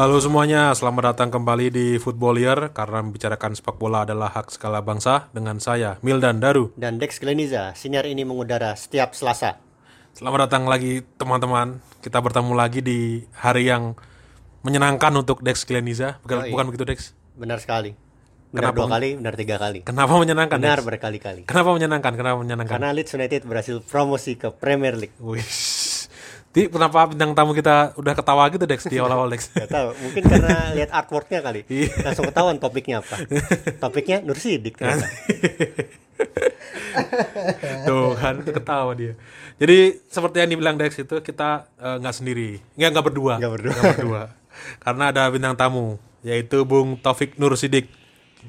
Halo semuanya, selamat datang kembali di Footballier karena membicarakan sepak bola adalah hak segala bangsa dengan saya Mildan Daru. Dan Dex Gleniza, siniar ini mengudara setiap Selasa. Selamat datang lagi teman-teman. Kita bertemu lagi di hari yang menyenangkan untuk Dex Gleniza. Bukan, Yoi. bukan begitu Dex? Benar sekali. Benar Kenapa? dua kali, benar tiga kali. Kenapa menyenangkan? Benar berkali-kali. Kenapa menyenangkan? Kenapa menyenangkan? Karena Leeds United berhasil promosi ke Premier League. Wih. Di, kenapa bintang tamu kita udah ketawa gitu Dex di awal-awal Dex? Gak tahu, mungkin karena lihat artworknya kali. Iya. Langsung ketahuan topiknya apa. Topiknya Nur Sidik. ternyata. Tuh kan itu ketawa dia. Jadi seperti yang dibilang Dex itu kita eh, nggak sendiri, nggak nggak berdua, Nggak berdua. Nggak berdua. Karena ada bintang tamu yaitu Bung Taufik Nur Sidik.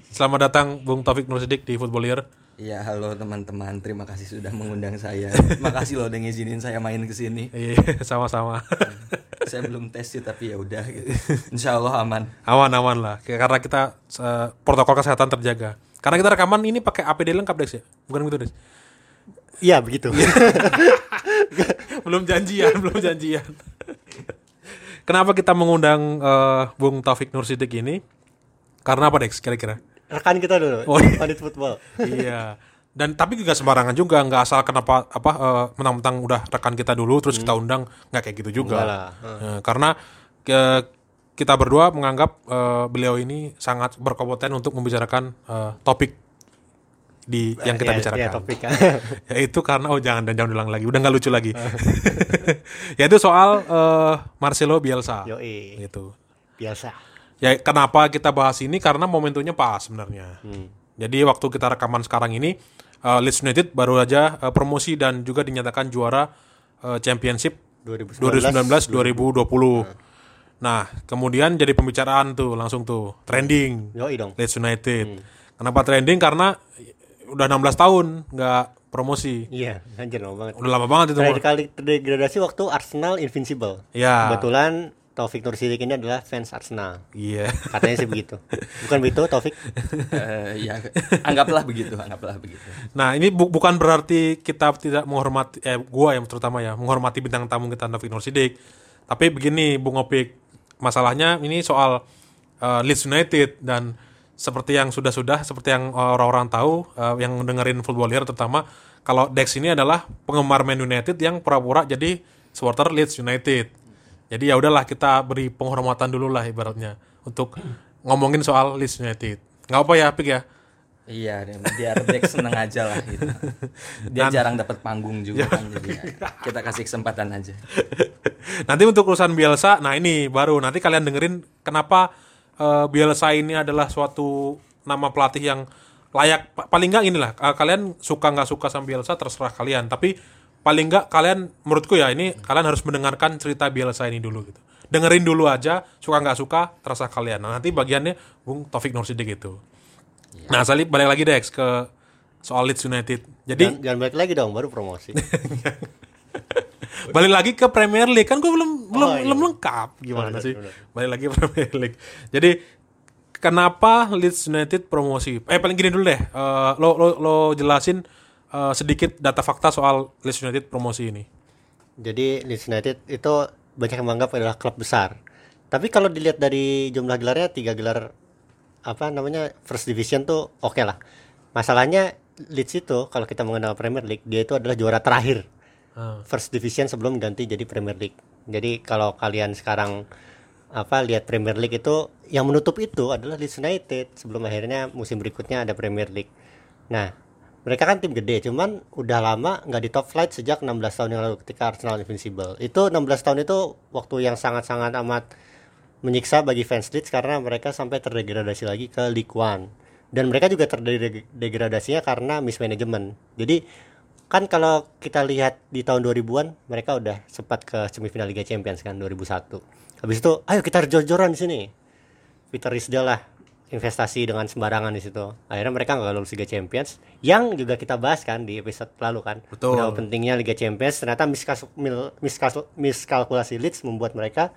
Selamat datang Bung Taufik Nur Sidik di Footballier. Ya halo teman-teman, terima kasih sudah mengundang saya. Makasih loh udah ngizinin saya main ke sini. Iya sama-sama. saya belum tes sih tapi ya udah gitu. Insya Allah aman. Aman-aman lah, Kayak- karena kita eh, protokol kesehatan terjaga. Karena kita rekaman ini pakai APD lengkap Dex ya, bukan gitu Dex? Iya begitu. belum janjian, belum janjian. Kenapa kita mengundang eh, Bung Taufik Nur Sidik ini? Karena apa Dex kira-kira? Rekan kita dulu, Oh, iya. Pandit Football. iya. Dan tapi juga sembarangan juga, nggak asal kenapa apa eh, mentang-mentang udah rekan kita dulu terus kita undang nggak kayak gitu juga. Lah. Eh, karena ke- kita berdua menganggap eh, beliau ini sangat berkompeten untuk membicarakan eh, topik di yang kita Iya, bicarakan. iya, topik kan. Yaitu karena oh jangan dan jangan ulang lagi, udah nggak lucu lagi. Yaitu soal eh, Marcelo Bielsa. Yoi, Gitu. biasa. Ya kenapa kita bahas ini karena momentumnya pas sebenarnya. Hmm. Jadi waktu kita rekaman sekarang ini uh, Leeds United baru aja uh, promosi dan juga dinyatakan juara uh, Championship 2019, 2019 2020. Nah, kemudian jadi pembicaraan tuh langsung tuh trending Yoi dong. Leeds United. Kenapa trending? Karena udah 16 tahun nggak promosi. Iya, anjir lama banget. Udah lama banget itu. Terakhir kali terdegradasi waktu Arsenal Invincible. Ya. Kebetulan Taufik Nur Sidik ini adalah fans Arsenal. Iya. Katanya sih begitu. Bukan begitu Taufik? Eh, ya anggaplah begitu, anggaplah begitu. Nah ini bu- bukan berarti kita tidak menghormati, eh gua yang terutama ya menghormati bintang tamu kita Taufik Nur Sidik. Tapi begini Bung Opik, masalahnya ini soal eh, Leeds United dan seperti yang sudah-sudah, seperti yang orang-orang tahu, eh, yang dengerin footballier terutama, kalau Dex ini adalah penggemar Man United yang pura-pura jadi supporter Leeds United. Jadi ya udahlah kita beri penghormatan dulu lah ibaratnya untuk ngomongin soal Leeds United. Nggak apa ya, Pik ya? Iya, biar Dex seneng aja lah gitu. Dia jarang dapat panggung juga kan, jadi ya, kita kasih kesempatan aja. nanti untuk urusan Bielsa, nah ini baru nanti kalian dengerin kenapa eh, Bielsa ini adalah suatu nama pelatih yang layak. Pa- Paling nggak inilah eh, kalian suka nggak suka sama Bielsa terserah kalian. Tapi paling nggak kalian menurutku ya ini kalian harus mendengarkan cerita Bielsa ini dulu gitu. Dengerin dulu aja, suka nggak suka terserah kalian. Nah, nanti bagiannya Bung Taufik Nursidik gitu. Nah, Salib balik lagi Dex ke soal Leeds United. Jadi Jangan, jangan balik lagi dong, baru promosi. balik lagi ke Premier League kan gue belum belum iya. belum lengkap gimana benar, sih benar. balik lagi ke Premier League jadi kenapa Leeds United promosi eh paling gini dulu deh Eh, lo lo lo jelasin eh, sedikit data fakta soal Leeds United promosi ini Jadi Leeds United itu banyak yang menganggap adalah klub besar. Tapi kalau dilihat dari jumlah gelarnya tiga gelar apa namanya first division tuh oke lah. Masalahnya Leeds itu kalau kita mengenal Premier League dia itu adalah juara terakhir Ah. first division sebelum ganti jadi Premier League. Jadi kalau kalian sekarang apa lihat Premier League itu yang menutup itu adalah Leeds United sebelum akhirnya musim berikutnya ada Premier League. Nah, mereka kan tim gede, cuman udah lama nggak di top flight sejak 16 tahun yang lalu ketika Arsenal Invincible. Itu 16 tahun itu waktu yang sangat-sangat amat menyiksa bagi fans Leeds karena mereka sampai terdegradasi lagi ke League One. Dan mereka juga terdegradasinya karena mismanagement. Jadi kan kalau kita lihat di tahun 2000-an mereka udah sempat ke semifinal Liga Champions kan 2001. Habis itu ayo kita jor-joran di sini. Peter Risdale lah investasi dengan sembarangan di situ. Akhirnya mereka nggak lolos Liga Champions yang juga kita bahas kan di episode lalu kan. Betul. Betapa pentingnya Liga Champions ternyata miskas- mil- miskas- miskalkulasi Leeds membuat mereka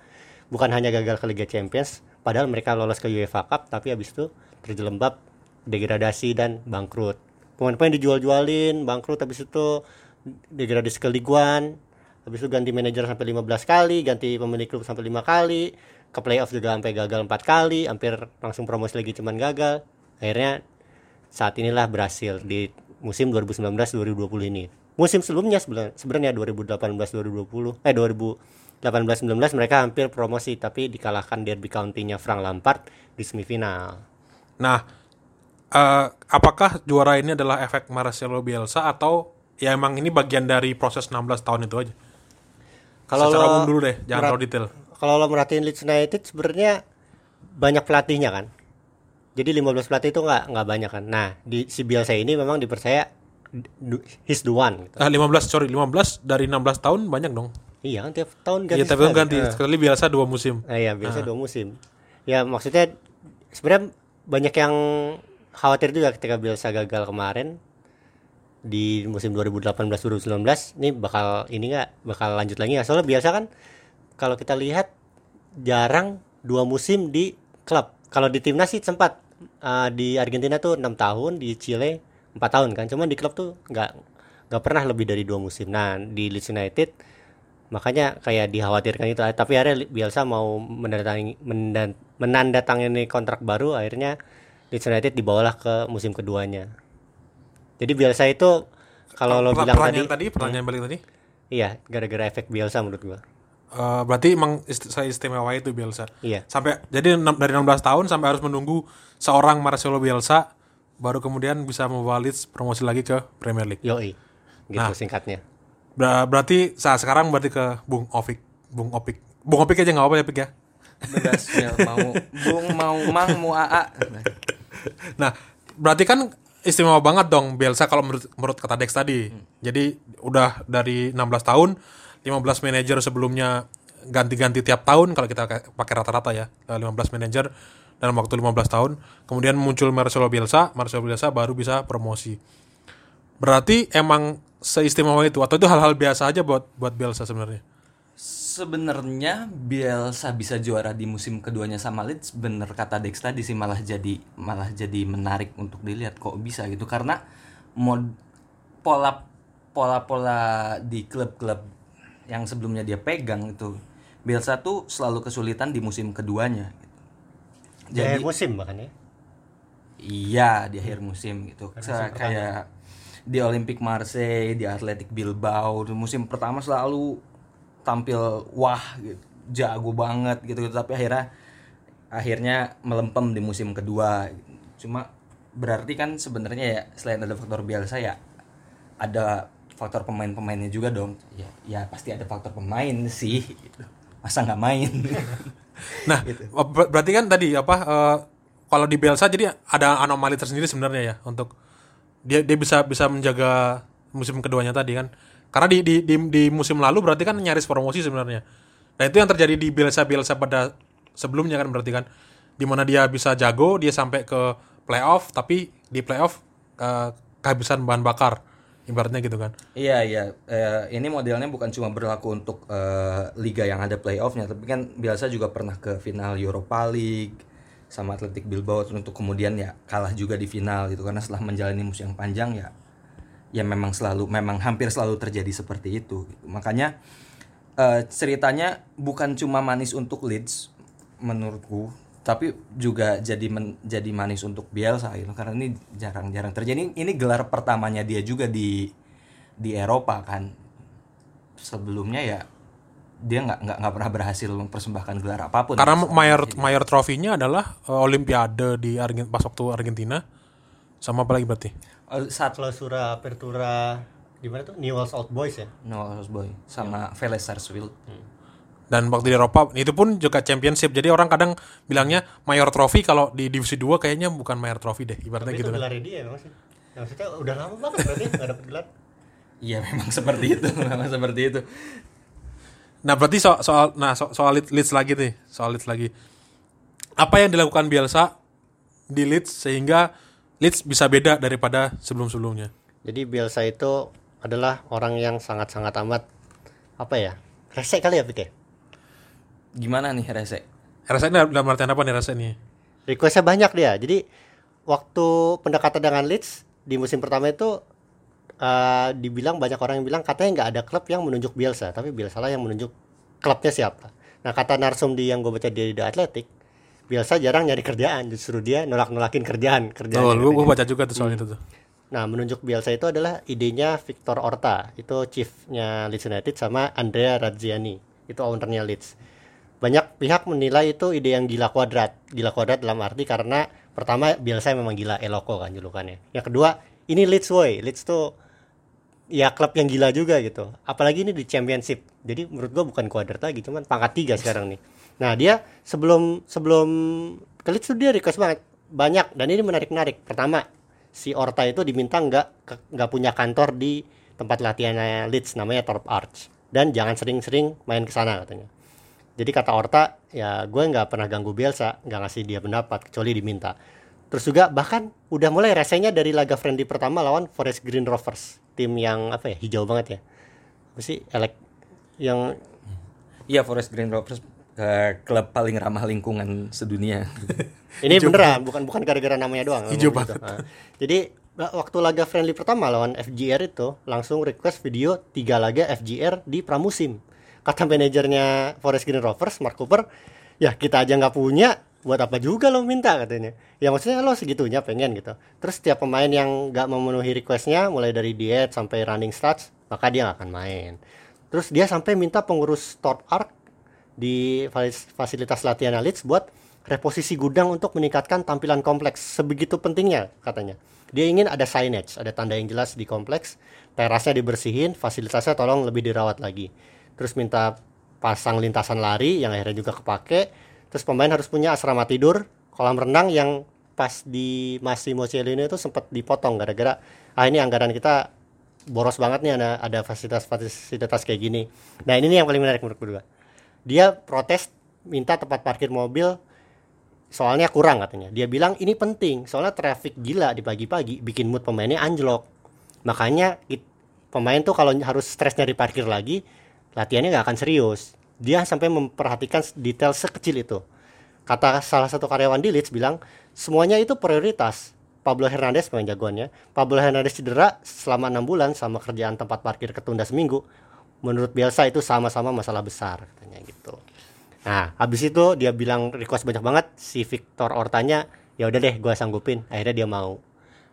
bukan hanya gagal ke Liga Champions padahal mereka lolos ke UEFA Cup tapi habis itu terjelembab degradasi dan bangkrut. Pemain-pemain dijual-jualin, bangkrut habis itu degradasi ke Ligue 1. Habis itu ganti manajer sampai 15 kali, ganti pemilik klub sampai 5 kali. Ke playoff juga sampai gagal empat kali hampir langsung promosi lagi cuman gagal akhirnya saat inilah berhasil di musim 2019-2020 ini musim sebelumnya sebenarnya 2018-2020 eh 2018-19 mereka hampir promosi tapi dikalahkan Derby County-nya Frank Lampard di semifinal Nah, eh, apakah juara ini adalah efek Marcelo Bielsa atau ya emang ini bagian dari proses 16 tahun itu aja? Kalau Secara umum dulu deh, jangan terlalu detail. Kalau lo merhatiin Leeds United sebenarnya banyak pelatihnya kan. Jadi 15 pelatih itu nggak nggak banyak kan. Nah, di si Bielsa ini memang dipercaya he's the one gitu. Eh, 15, sorry, 15 dari 16 tahun banyak dong. Iya kan tiap tahun ganti. Iya, tapi kan ganti. Eh. Sekali biasa dua musim. Nah, iya biasa dua musim. Ya maksudnya sebenarnya banyak yang khawatir juga ketika Bielsa gagal kemarin di musim 2018-2019 ini bakal ini nggak bakal lanjut lagi nggak soalnya biasa kan kalau kita lihat jarang dua musim di klub. Kalau di timnas sih sempat. Uh, di Argentina tuh enam tahun di Chile empat tahun kan. Cuman di klub tuh nggak nggak pernah lebih dari dua musim. Nah di Leeds United makanya kayak dikhawatirkan itu. Tapi akhirnya Bielsa mau menandatangani menandatangani kontrak baru akhirnya Leeds United dibawalah ke musim keduanya. Jadi Bielsa itu kalau lo bilang tadi, tadi, pertanyaan balik tadi. iya gara-gara efek Bielsa menurut gua eh, berarti emang ist saya istimewa itu Bielsa. iya Sampai jadi enam- dari 16 tahun sampai harus menunggu seorang Marcelo Bielsa baru kemudian bisa membawa Leeds promosi lagi ke Premier League. yoi gitu Nah. singkatnya Ber- berarti saat sekarang berarti ke Bung Opik, Bung Opik. Bung Opik aja nggak apa-apa ya Pik ya. Bebas ya, mau Bung mau Mang mau AA. Nah, berarti kan istimewa banget dong Bielsa kalau menurut menurut kata Dex tadi. Jadi udah dari 16 tahun, 15 manajer sebelumnya ganti-ganti tiap tahun kalau kita pakai rata-rata ya. eh, 15 manajer dalam waktu 15 tahun. Kemudian muncul Marcelo Bielsa, Marcelo Bielsa baru bisa promosi. Berarti emang seistimewa itu atau itu hal-hal biasa aja buat buat Bielsa sebenarnya. Sebenarnya Bielsa bisa juara di musim keduanya sama Leeds bener kata Dex tadi sih malah jadi malah jadi menarik untuk dilihat kok bisa gitu karena mod pola pola pola di klub-klub yang sebelumnya dia pegang itu Bielsa tuh selalu kesulitan di musim keduanya gitu. jadi musim bahkan ya Iya di akhir musim gitu. Sa- kayak di Olympic Marseille, di Athletic Bilbao, di musim pertama selalu tampil wah gitu, jago banget gitu, gitu. tapi akhirnya akhirnya melempem di musim kedua. Cuma berarti kan sebenarnya ya selain ada faktor Bielsa ya ada faktor pemain-pemainnya juga dong. Ya, ya pasti ada faktor pemain sih. Gitu. Masa nggak main? Nah, ber- berarti kan tadi apa eh, kalau di Bielsa jadi ada anomali tersendiri sebenarnya ya untuk dia dia bisa bisa menjaga musim keduanya tadi kan. Karena di di di, di musim lalu berarti kan nyaris promosi sebenarnya. Nah, itu yang terjadi di Bielsa Bielsa pada sebelumnya kan berarti kan di mana dia bisa jago, dia sampai ke playoff tapi di playoff eh, kehabisan bahan bakar ibaratnya gitu kan. Iya iya, Eh, ini modelnya bukan cuma berlaku untuk eh, liga yang ada playoffnya, tapi kan biasa juga pernah ke final Europa League sama Athletic Bilbao untuk kemudian ya kalah juga di final gitu karena setelah menjalani musim yang panjang ya ya memang selalu memang hampir selalu terjadi seperti itu. gitu. Makanya eh, ceritanya bukan cuma manis untuk Leeds menurutku, tapi juga jadi men- jadi manis untuk Bielsa gitu karena ini jarang-jarang terjadi. Ini, ini gelar pertamanya dia juga di di Eropa kan. Sebelumnya ya dia nggak nggak nggak pernah berhasil mempersembahkan gelar apa pun. Karena mayor mayor trofinya adalah eh, Olimpiade di Argen, pas waktu Argentina sama apa lagi berarti? Oh, saat Clausura Apertura gimana tuh Newell's Old Boys ya No Boy sama Vélez Sarsfield. Dan waktu di Eropa itu pun juga championship. Jadi orang kadang bilangnya mayor trofi kalau di divisi 2 kayaknya bukan mayor trofi deh. Ibaratnya Tapi gitu itu kan. gelarnya dia memang sih Ya, maksudnya udah lama banget berarti nggak dapet gelar Iya memang seperti itu, memang seperti itu. Nah, berarti so- soal nah so- soal Leeds- Leeds lagi nih, soal Leeds lagi. Apa yang dilakukan Bielsa di Leeds sehingga Leeds bisa beda daripada sebelum-sebelumnya? Jadi Bielsa itu adalah orang yang sangat-sangat amat apa ya? Resek kali ya Pik ya? Gimana nih Rese? Rasa ini dalam artian apa nih rasa ini? Requestnya banyak dia. Jadi waktu pendekatan dengan Leeds di musim pertama itu eh, dibilang banyak orang yang bilang katanya nggak ada klub yang menunjuk Bielsa, tapi Bielsa lah yang menunjuk klubnya siapa. Nah kata Narsum di yang gue baca di The Athletic, Bielsa jarang nyari kerjaan, justru dia nolak-nolakin kerjaan. kerjaan Oh, lu gua baca juga tuh soal itu tuh. Nah, menunjuk Bielsa itu adalah idenya Victor Orta, itu chiefnya Leeds United sama Andrea Razziani, itu ownernya Leeds. Banyak pihak menilai itu ide yang gila kuadrat. Gila kuadrat dalam arti karena pertama Bielsa memang gila eloko kan julukannya. Yang kedua, ini Leeds woy. Leeds tuh ya klub yang gila juga gitu. Apalagi ini di championship. Jadi menurut gua bukan kuadrat lagi, cuman pangkat tiga sekarang nih. Nah, dia sebelum sebelum ke Leeds tuh dia request banget banyak dan ini menarik-menarik. Pertama, si Orta itu diminta nggak nggak punya kantor di tempat latihannya Leeds namanya Thorpe Arch dan jangan sering-sering main ke sana katanya. Jadi kata Orta, ya gue nggak pernah ganggu Bielsa, nggak ngasih dia pendapat kecuali diminta. Terus juga bahkan udah mulai resenya dari laga friendly pertama lawan Forest Green Rovers, tim yang apa ya hijau banget ya, apa sih elek yang Iya Forest Green Rovers eh, klub paling ramah lingkungan sedunia. Ini beneran, bukan bukan gara-gara namanya doang. Hijau ngomong gitu. Nah, Jadi wa- waktu laga friendly pertama lawan FGR itu langsung request video tiga laga FGR di pramusim. Kata manajernya Forest Green Rovers, Mark Cooper, ya kita aja nggak punya, buat apa juga lo minta katanya. Ya maksudnya lo segitunya pengen gitu. Terus setiap pemain yang nggak memenuhi requestnya, mulai dari diet sampai running stats, maka dia nggak akan main. Terus dia sampai minta pengurus Thorpe Arch di fasilitas latihan Leeds buat reposisi gudang untuk meningkatkan tampilan kompleks. Sebegitu pentingnya katanya. Dia ingin ada signage, ada tanda yang jelas di kompleks, terasnya dibersihin, fasilitasnya tolong lebih dirawat lagi. Terus minta pasang lintasan lari yang akhirnya juga kepake. Terus pemain harus punya asrama tidur, kolam renang yang pas di Massimo Cellino itu sempat dipotong gara-gara ah ini anggaran kita boros banget nih ada ada fasilitas-fasilitas kayak gini. Nah, ini nih yang paling menarik menurut gue dia protes minta tempat parkir mobil soalnya kurang katanya dia bilang ini penting soalnya traffic gila di pagi-pagi bikin mood pemainnya anjlok makanya it- pemain tuh kalau harus stres nyari parkir lagi latihannya nggak akan serius. Dia sampai memperhatikan detail sekecil itu. Kata salah satu karyawan di Leeds bilang semuanya itu prioritas. Pablo Hernandez pemain jagoannya. Pablo Hernandez cedera selama enam bulan sama kerjaan tempat parkir ketunda seminggu. Menurut Bielsa itu sama-sama masalah besar katanya gitu. Nah habis itu dia bilang request banyak banget si Victor Ortanya ya udah deh gua sanggupin. Akhirnya dia mau.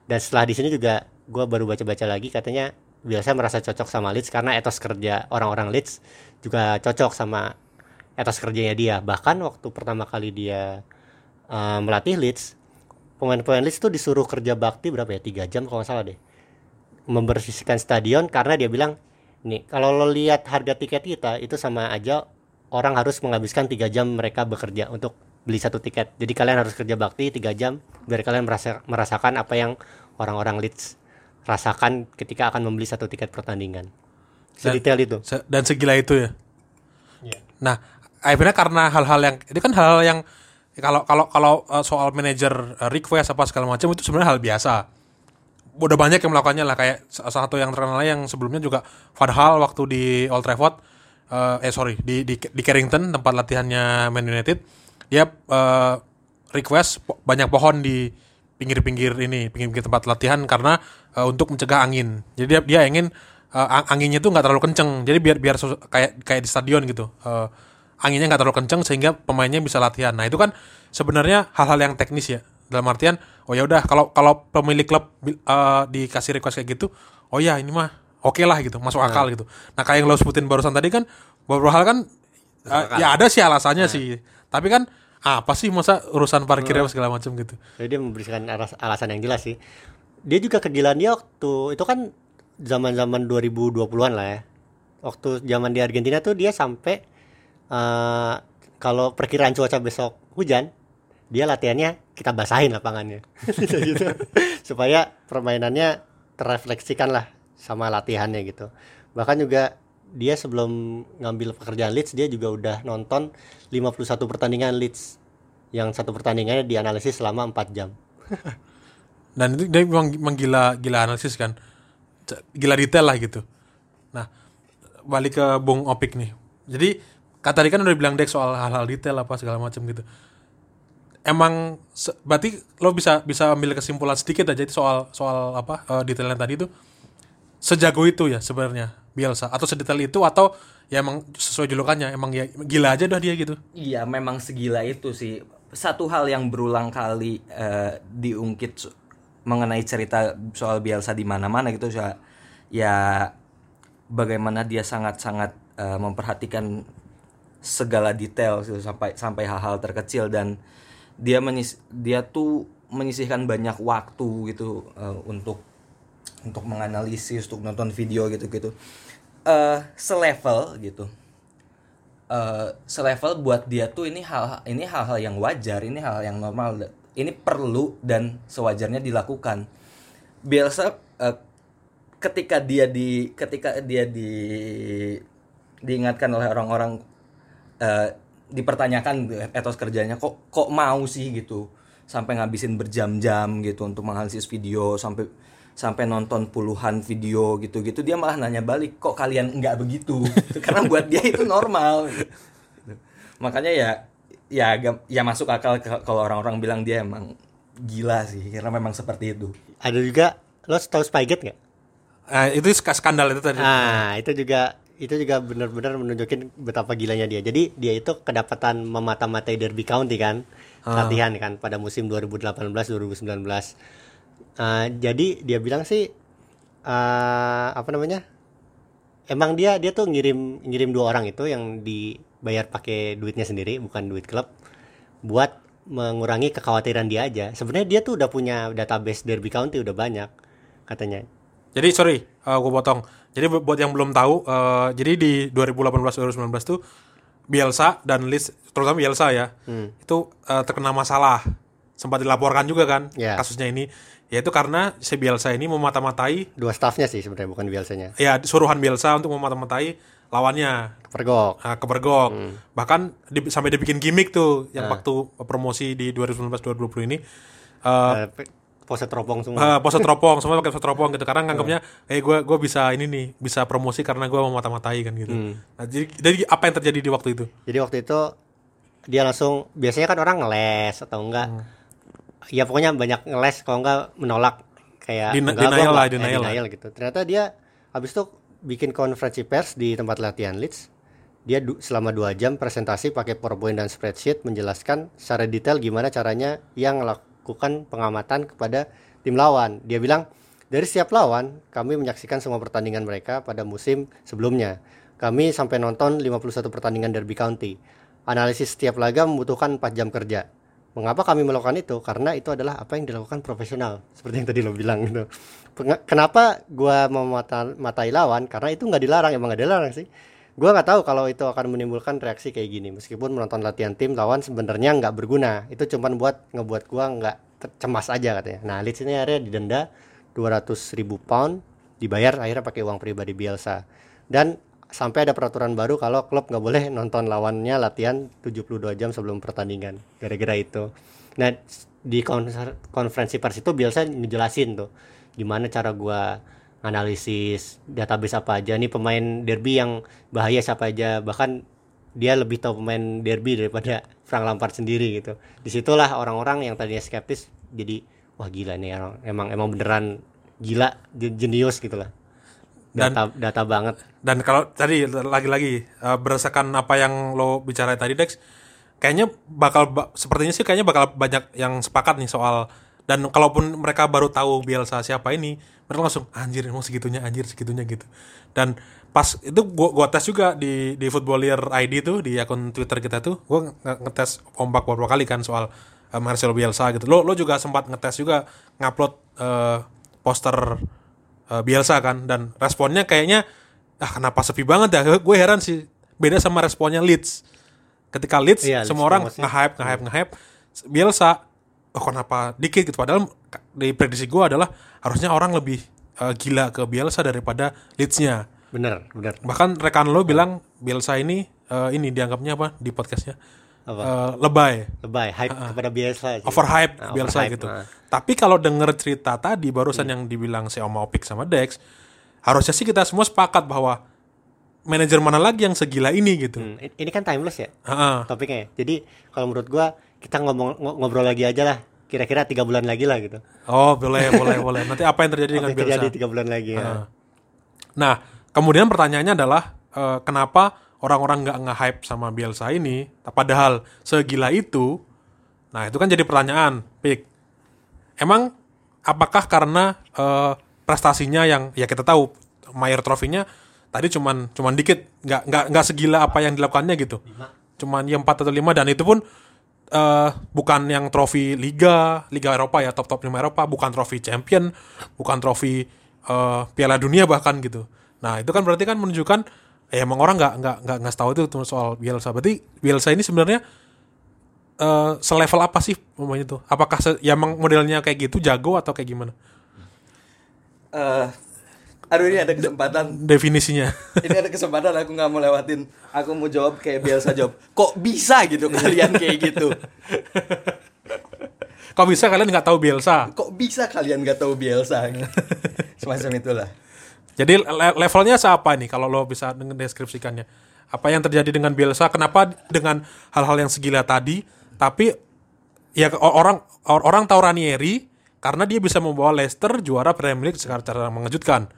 Dan setelah di sini juga gua baru baca-baca lagi katanya Bielsa merasa cocok sama Leeds karena etos kerja orang-orang Leeds juga cocok sama etos kerjanya dia. Bahkan waktu pertama kali dia eh, melatih Leeds pemain-pemain Leeds tuh disuruh kerja bakti berapa ya? Tiga jam kalau nggak salah deh. Membersihkan stadion karena dia bilang nih kalau lo lihat harga tiket kita itu sama aja orang harus menghabiskan tiga jam mereka bekerja untuk beli satu tiket. Jadi kalian harus kerja bakti tiga jam biar kalian merasa, merasakan apa yang orang-orang Leeds rasakan ketika akan membeli satu tiket pertandingan sedetail itu Se- dan segila itu ya. Iya. Nah, akhirnya karena hal-hal yang ini kan hal-hal yang kalau kalau kalau uh, soal manajer uh, request apa segala macam itu sebenarnya hal biasa. Udah banyak yang melakukannya lah kayak salah satu yang terkenal yang sebelumnya juga Van Hal waktu di Old Trafford uh, eh sorry di, di di Carrington tempat latihannya Man United dia uh, request po- banyak pohon di pinggir-pinggir ini pinggir-pinggir tempat latihan karena uh, untuk mencegah angin. Jadi dia dia ingin uh, ang- anginnya tuh nggak terlalu kenceng. Jadi biar biar kayak kayak di stadion gitu. Uh, anginnya nggak terlalu kenceng sehingga pemainnya bisa latihan. Nah itu kan sebenarnya hal-hal yang teknis ya. Dalam artian oh ya udah kalau kalau pemilik klub uh, dikasih request kayak gitu oh ya ini mah oke lah gitu masuk akal gitu. Nah kayak yang lo sebutin barusan tadi kan beberapa hal kan uh, ya ada sih alasannya sih. Tapi kan apa sih masa urusan parkirnya segala macam gitu Jadi dia memberikan alas- alasan yang jelas sih. Dia juga kegilaan dia waktu itu kan zaman-zaman 2020-an lah ya. Waktu zaman di Argentina tuh dia sampai eh, kalau perkiraan cuaca besok hujan, dia latihannya kita basahin lapangannya. gitu. Supaya permainannya terrefleksikan lah sama latihannya gitu. Bahkan juga dia sebelum ngambil pekerjaan Leeds dia juga udah nonton 51 pertandingan Leeds. Yang satu pertandingannya dianalisis selama 4 jam. dan itu dia memang, memang gila analisis kan. Gila detail lah gitu. Nah balik ke Bung Opik nih. Jadi kata tadi kan udah bilang Dek soal hal-hal detail apa segala macam gitu. Emang berarti lo bisa bisa ambil kesimpulan sedikit aja soal soal apa eh, detailnya tadi itu? Sejago itu ya sebenarnya Bielsa atau sedetail itu atau ya emang sesuai julukannya emang ya gila aja dah dia gitu. Iya, memang segila itu sih. Satu hal yang berulang kali eh, diungkit mengenai cerita soal Bielsa di mana-mana gitu ya, ya bagaimana dia sangat-sangat eh, memperhatikan segala detail gitu, sampai sampai hal-hal terkecil dan dia menyis dia tuh menyisihkan banyak waktu gitu eh, untuk untuk menganalisis, untuk nonton video gitu-gitu. eh selevel gitu eh selevel buat dia tuh ini hal ini hal-hal yang wajar, ini hal yang normal, ini perlu dan sewajarnya dilakukan. Bielsa eh, ketika dia di ketika dia di diingatkan oleh orang-orang eh, dipertanyakan etos kerjanya kok kok mau sih gitu sampai ngabisin berjam-jam gitu untuk menganalisis video sampai sampai nonton puluhan video gitu-gitu dia malah nanya balik kok kalian nggak begitu karena buat dia itu normal makanya ya ya agak- ya masuk akal kalau orang-orang bilang dia emang gila sih karena memang seperti itu Ada juga lo tahu Spygate nggak? Nah, itu sk- skandal itu tadi. Ah, itu juga itu juga benar-benar menunjukin betapa gilanya dia. Jadi dia itu kedapatan memata-matai Derby County kan, latihan kan pada musim 2018-2019. Ah, jadi dia bilang sih ah, apa namanya? Emang dia dia tuh ngirim ngirim dua orang itu yang dibayar pakai duitnya sendiri, bukan duit klub, buat mengurangi kekhawatiran dia aja. Sebenarnya dia tuh udah punya database Derby County udah banyak katanya. Jadi sorry, gue potong. Jadi bu- buat yang belum tahu, eh, jadi di 2018-2019 tuh Bielsa dan Leeds, terutama Bielsa ya, itu eh, terkena masalah. Sempat dilaporkan juga kan Ya. kasusnya ini, yaitu karena si Bielsa ini memata-matai, Dua staffnya sih sebenarnya bukan biasanya. ya suruhan Bielsa untuk memata-matai lawannya Pergok. uh, kebergok. Bahkan di- sampai dibikin gimmick tuh yang waktu promosi di 2019-2020 ini. Eh, pe- pose teropong semua. Eh, pose teropong semua pakai pose teropong gitu karena nganggapnya eh gue gue bisa ini nih bisa promosi karena gue mau mata-matai kan gitu nah, jadi, jadi apa yang terjadi di waktu itu Jadi waktu itu dia langsung biasanya kan orang ngeles atau enggak. Ya pokoknya banyak ngeles kalau enggak menolak kayak Din- enggak, gua denial lah, enggak." Eh, denial lah. denial gitu. Ternyata dia habis itu bikin konferensi pers di tempat latihan Leeds. Dia du- selama dua jam presentasi pakai PowerPoint dan spreadsheet menjelaskan secara detail gimana caranya yang melakukan pengamatan kepada tim lawan. Dia bilang dari setiap lawan kami menyaksikan semua pertandingan mereka pada musim sebelumnya. Kami sampai nonton 51 pertandingan Derby County. Analisis setiap laga membutuhkan 4 jam kerja. Mengapa kami melakukan itu? Karena itu adalah apa yang dilakukan profesional. Seperti yang tadi lo bilang gitu. Kenapa gua mau mata- matai lawan? Karena itu nggak dilarang, emang nggak dilarang sih. Gua nggak tahu kalau itu akan menimbulkan reaksi kayak gini. Meskipun menonton latihan tim lawan sebenarnya nggak berguna. Itu cuman buat ngebuat gua nggak cemas aja katanya. Nah, Leeds ini akhirnya didenda 200 ribu pound, dibayar akhirnya pakai uang pribadi Bielsa. Dan sampai ada peraturan baru kalau klub nggak boleh nonton lawannya latihan 72 jam sebelum pertandingan gara-gara itu. Nah di konferensi pers itu Bielsa ngejelasin tuh gimana cara gua analisis database apa aja. Nih pemain derby yang bahaya siapa aja. Bahkan dia lebih tahu pemain derby daripada Frank Lampard sendiri gitu. Di situlah orang-orang yang tadinya skeptis jadi wah gila nih orang emang emang beneran gila je- jenius gitu lah Dan- data data banget. Dan kalau tadi lagi-lagi eh, berdasarkan apa yang lo bicara tadi Dex kayaknya bakal ba- sepertinya sih kayaknya bakal banyak yang sepakat nih soal dan kalaupun mereka baru tahu Bielsa siapa ini mereka langsung anjir emang segitunya anjir segitunya gitu. Dan pas itu gua gua tes juga di di Footballier ID tuh di akun Twitter kita tuh gua nge- ngetes ombak beberapa kali kan soal eh, Marcelo Bielsa gitu. Lo lo juga sempat ngetes juga ngupload eh, poster eh, Bielsa kan dan responnya kayaknya ah kenapa sepi banget ya? Gue heran sih beda sama responnya Leeds. Ketika Leeds Iya, Leeds semua orang promosi. nge-hype nge-hype nge-hype Bielsa oh kenapa dikit? Gitu. Padahal di prediksi gue adalah harusnya orang lebih eh, gila ke Bielsa daripada Leeds-nya. Bener bener bahkan rekan lo bilang Bielsa ini eh, ini dianggapnya apa? Di podcastnya Apa? Eh, lebay lebay hype kepada Bielsa sih. overhype Ah, Bielsa overhype, gitu. ah. Tapi kalau denger cerita tadi barusan Hmm. yang dibilang si Oma Opik sama Dex, harusnya sih kita semua sepakat bahwa manajer mana lagi yang segila ini gitu. Hmm, ini kan timeless ya Heeh. topiknya. Jadi kalau menurut gua kita ngomong ngo- ngobrol lagi aja lah. Kira-kira tiga bulan lagi lah gitu. Oh boleh boleh boleh. Nanti apa yang terjadi dengan yang terjadi tiga bulan lagi ya. Nah kemudian pertanyaannya adalah eh, kenapa orang-orang nggak nge-hype sama Bielsa ini padahal segila itu nah itu kan jadi pertanyaan pik. Emang apakah karena eh, prestasinya yang ya kita tahu Mayer trofinya tadi cuman cuman dikit nggak nggak nggak segila apa yang dilakukannya gitu. Cuman ya 4 atau 5 dan itu pun eh bukan yang trofi liga liga Eropa ya top top 5 Eropa bukan trofi champion bukan trofi eh, Piala Dunia bahkan gitu. Nah itu kan berarti kan menunjukkan eh, emang orang nggak nggak nggak nggak tahu itu soal Bielsa. Berarti Bielsa ini sebenarnya eh selevel apa sih umumnya tuh? Apakah ya emang modelnya kayak gitu jago atau kayak gimana? Eh, aduh ini ada kesempatan. definisinya. Ini ada kesempatan aku nggak mau lewatin. Aku mau jawab kayak biasa jawab kok bisa gitu kalian kayak gitu? Kok bisa kalian nggak tahu Bielsa? Kok bisa kalian nggak tahu Bielsa? Semacam itulah Jadi le- levelnya siapa nih kalau lo bisa deskripsikannya? Apa yang terjadi dengan Bielsa? Kenapa dengan hal-hal yang segila tadi, tapi ya orang or- orang tahu Ranieri karena dia bisa membawa Leicester juara Premier League secara cara mengejutkan.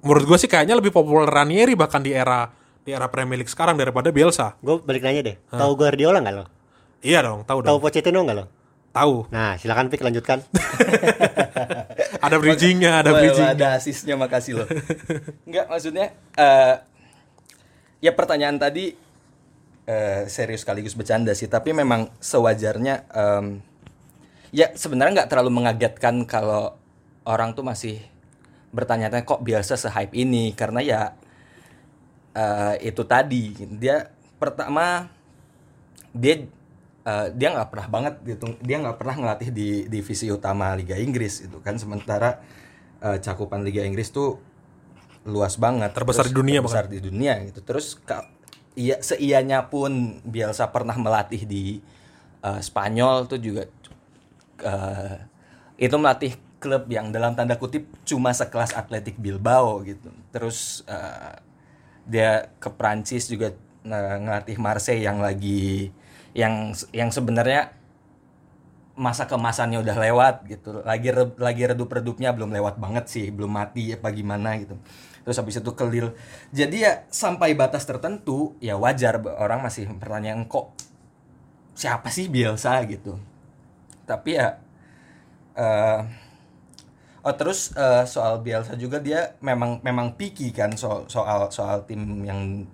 Menurut gue sih kayaknya lebih populer Ranieri bahkan di era di era Premier League sekarang daripada Bielsa. Gue balik nanya deh. Tahu Guardiola nggak lo? Iya dong, tahu Tahu dong. Pochettino nggak lo? Tahu. Nah, silakan Pik lanjutkan. Ada bridgingnya, ada bridging. ada asisnya makasih loh Enggak maksudnya eh ya pertanyaan tadi eh, serius sekaligus bercanda sih tapi memang sewajarnya em, ya sebenarnya nggak terlalu mengagetkan kalau orang tuh masih bertanya-tanya kok biasa se-hype ini karena ya eh, itu tadi dia pertama dia eh, dia nggak pernah banget gitu dia nggak pernah ngelatih di divisi utama Liga Inggris itu kan. Sementara eh, cakupan Liga Inggris tuh luas banget. Terbesar Terus di dunia terbesar di dunia gitu. Terus ka- iya seianya pun Bielsa pernah melatih di eh, Spanyol tuh juga eh, itu melatih klub yang dalam tanda kutip cuma sekelas Atletic Bilbao gitu. Terus eh, dia ke Prancis juga ngelatih Marseille yang lagi yang yang sebenarnya masa kemasannya udah lewat gitu. Lagi re- lagi redup-redupnya belum lewat banget sih belum mati apa gimana gitu. Terus habis itu ke Lille jadi ya sampai batas tertentu ya wajar orang masih pertanyaan kok siapa sih Bielsa? gitu. Tapi ya eh oh terus eh, soal Bielsa juga dia memang memang picky kan soal soal soal tim yang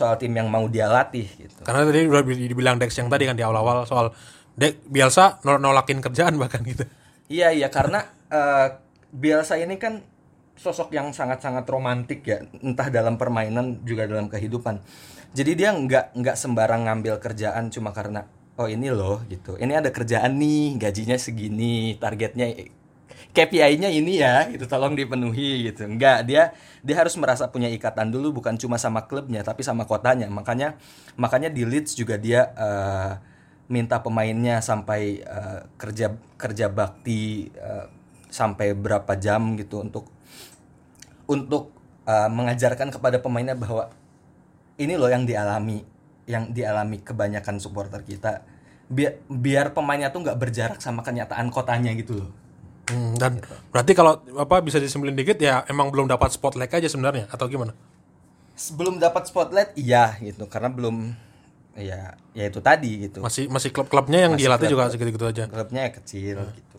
soal tim yang mau dia latih gitu Karena tadi udah dibilang Dex yang tadi kan di awal-awal soal Dex Bielsa nol- nolakin kerjaan bahkan gitu. Iya iya karena eh, Bielsa ini kan sosok yang sangat-sangat romantik ya entah dalam permainan juga dalam kehidupan. Jadi dia nggak nggak sembarang ngambil kerjaan cuma karena oh ini loh gitu. Ini ada kerjaan nih gajinya segini targetnya KPI-nya ini ya itu tolong dipenuhi gitu. Enggak dia dia harus merasa punya ikatan dulu bukan cuma sama klubnya tapi sama kotanya. Makanya makanya di Leeds juga dia eh, minta pemainnya sampai eh, kerja kerja bakti eh, sampai berapa jam gitu untuk untuk eh, mengajarkan kepada pemainnya bahwa ini loh yang dialami yang dialami kebanyakan supporter kita biar biar pemainnya tuh nggak berjarak sama kenyataan kotanya gitu loh Hmm, dan berarti kalau apa bisa disimpulin dikit ya emang belum dapat spotlight aja sebenarnya atau gimana? sebelum dapat spotlight iya gitu karena belum ya ya itu tadi gitu Masih masih klub-klubnya yang Masih dilatih klub- juga segitu-gitu aja. klubnya ya kecil gitu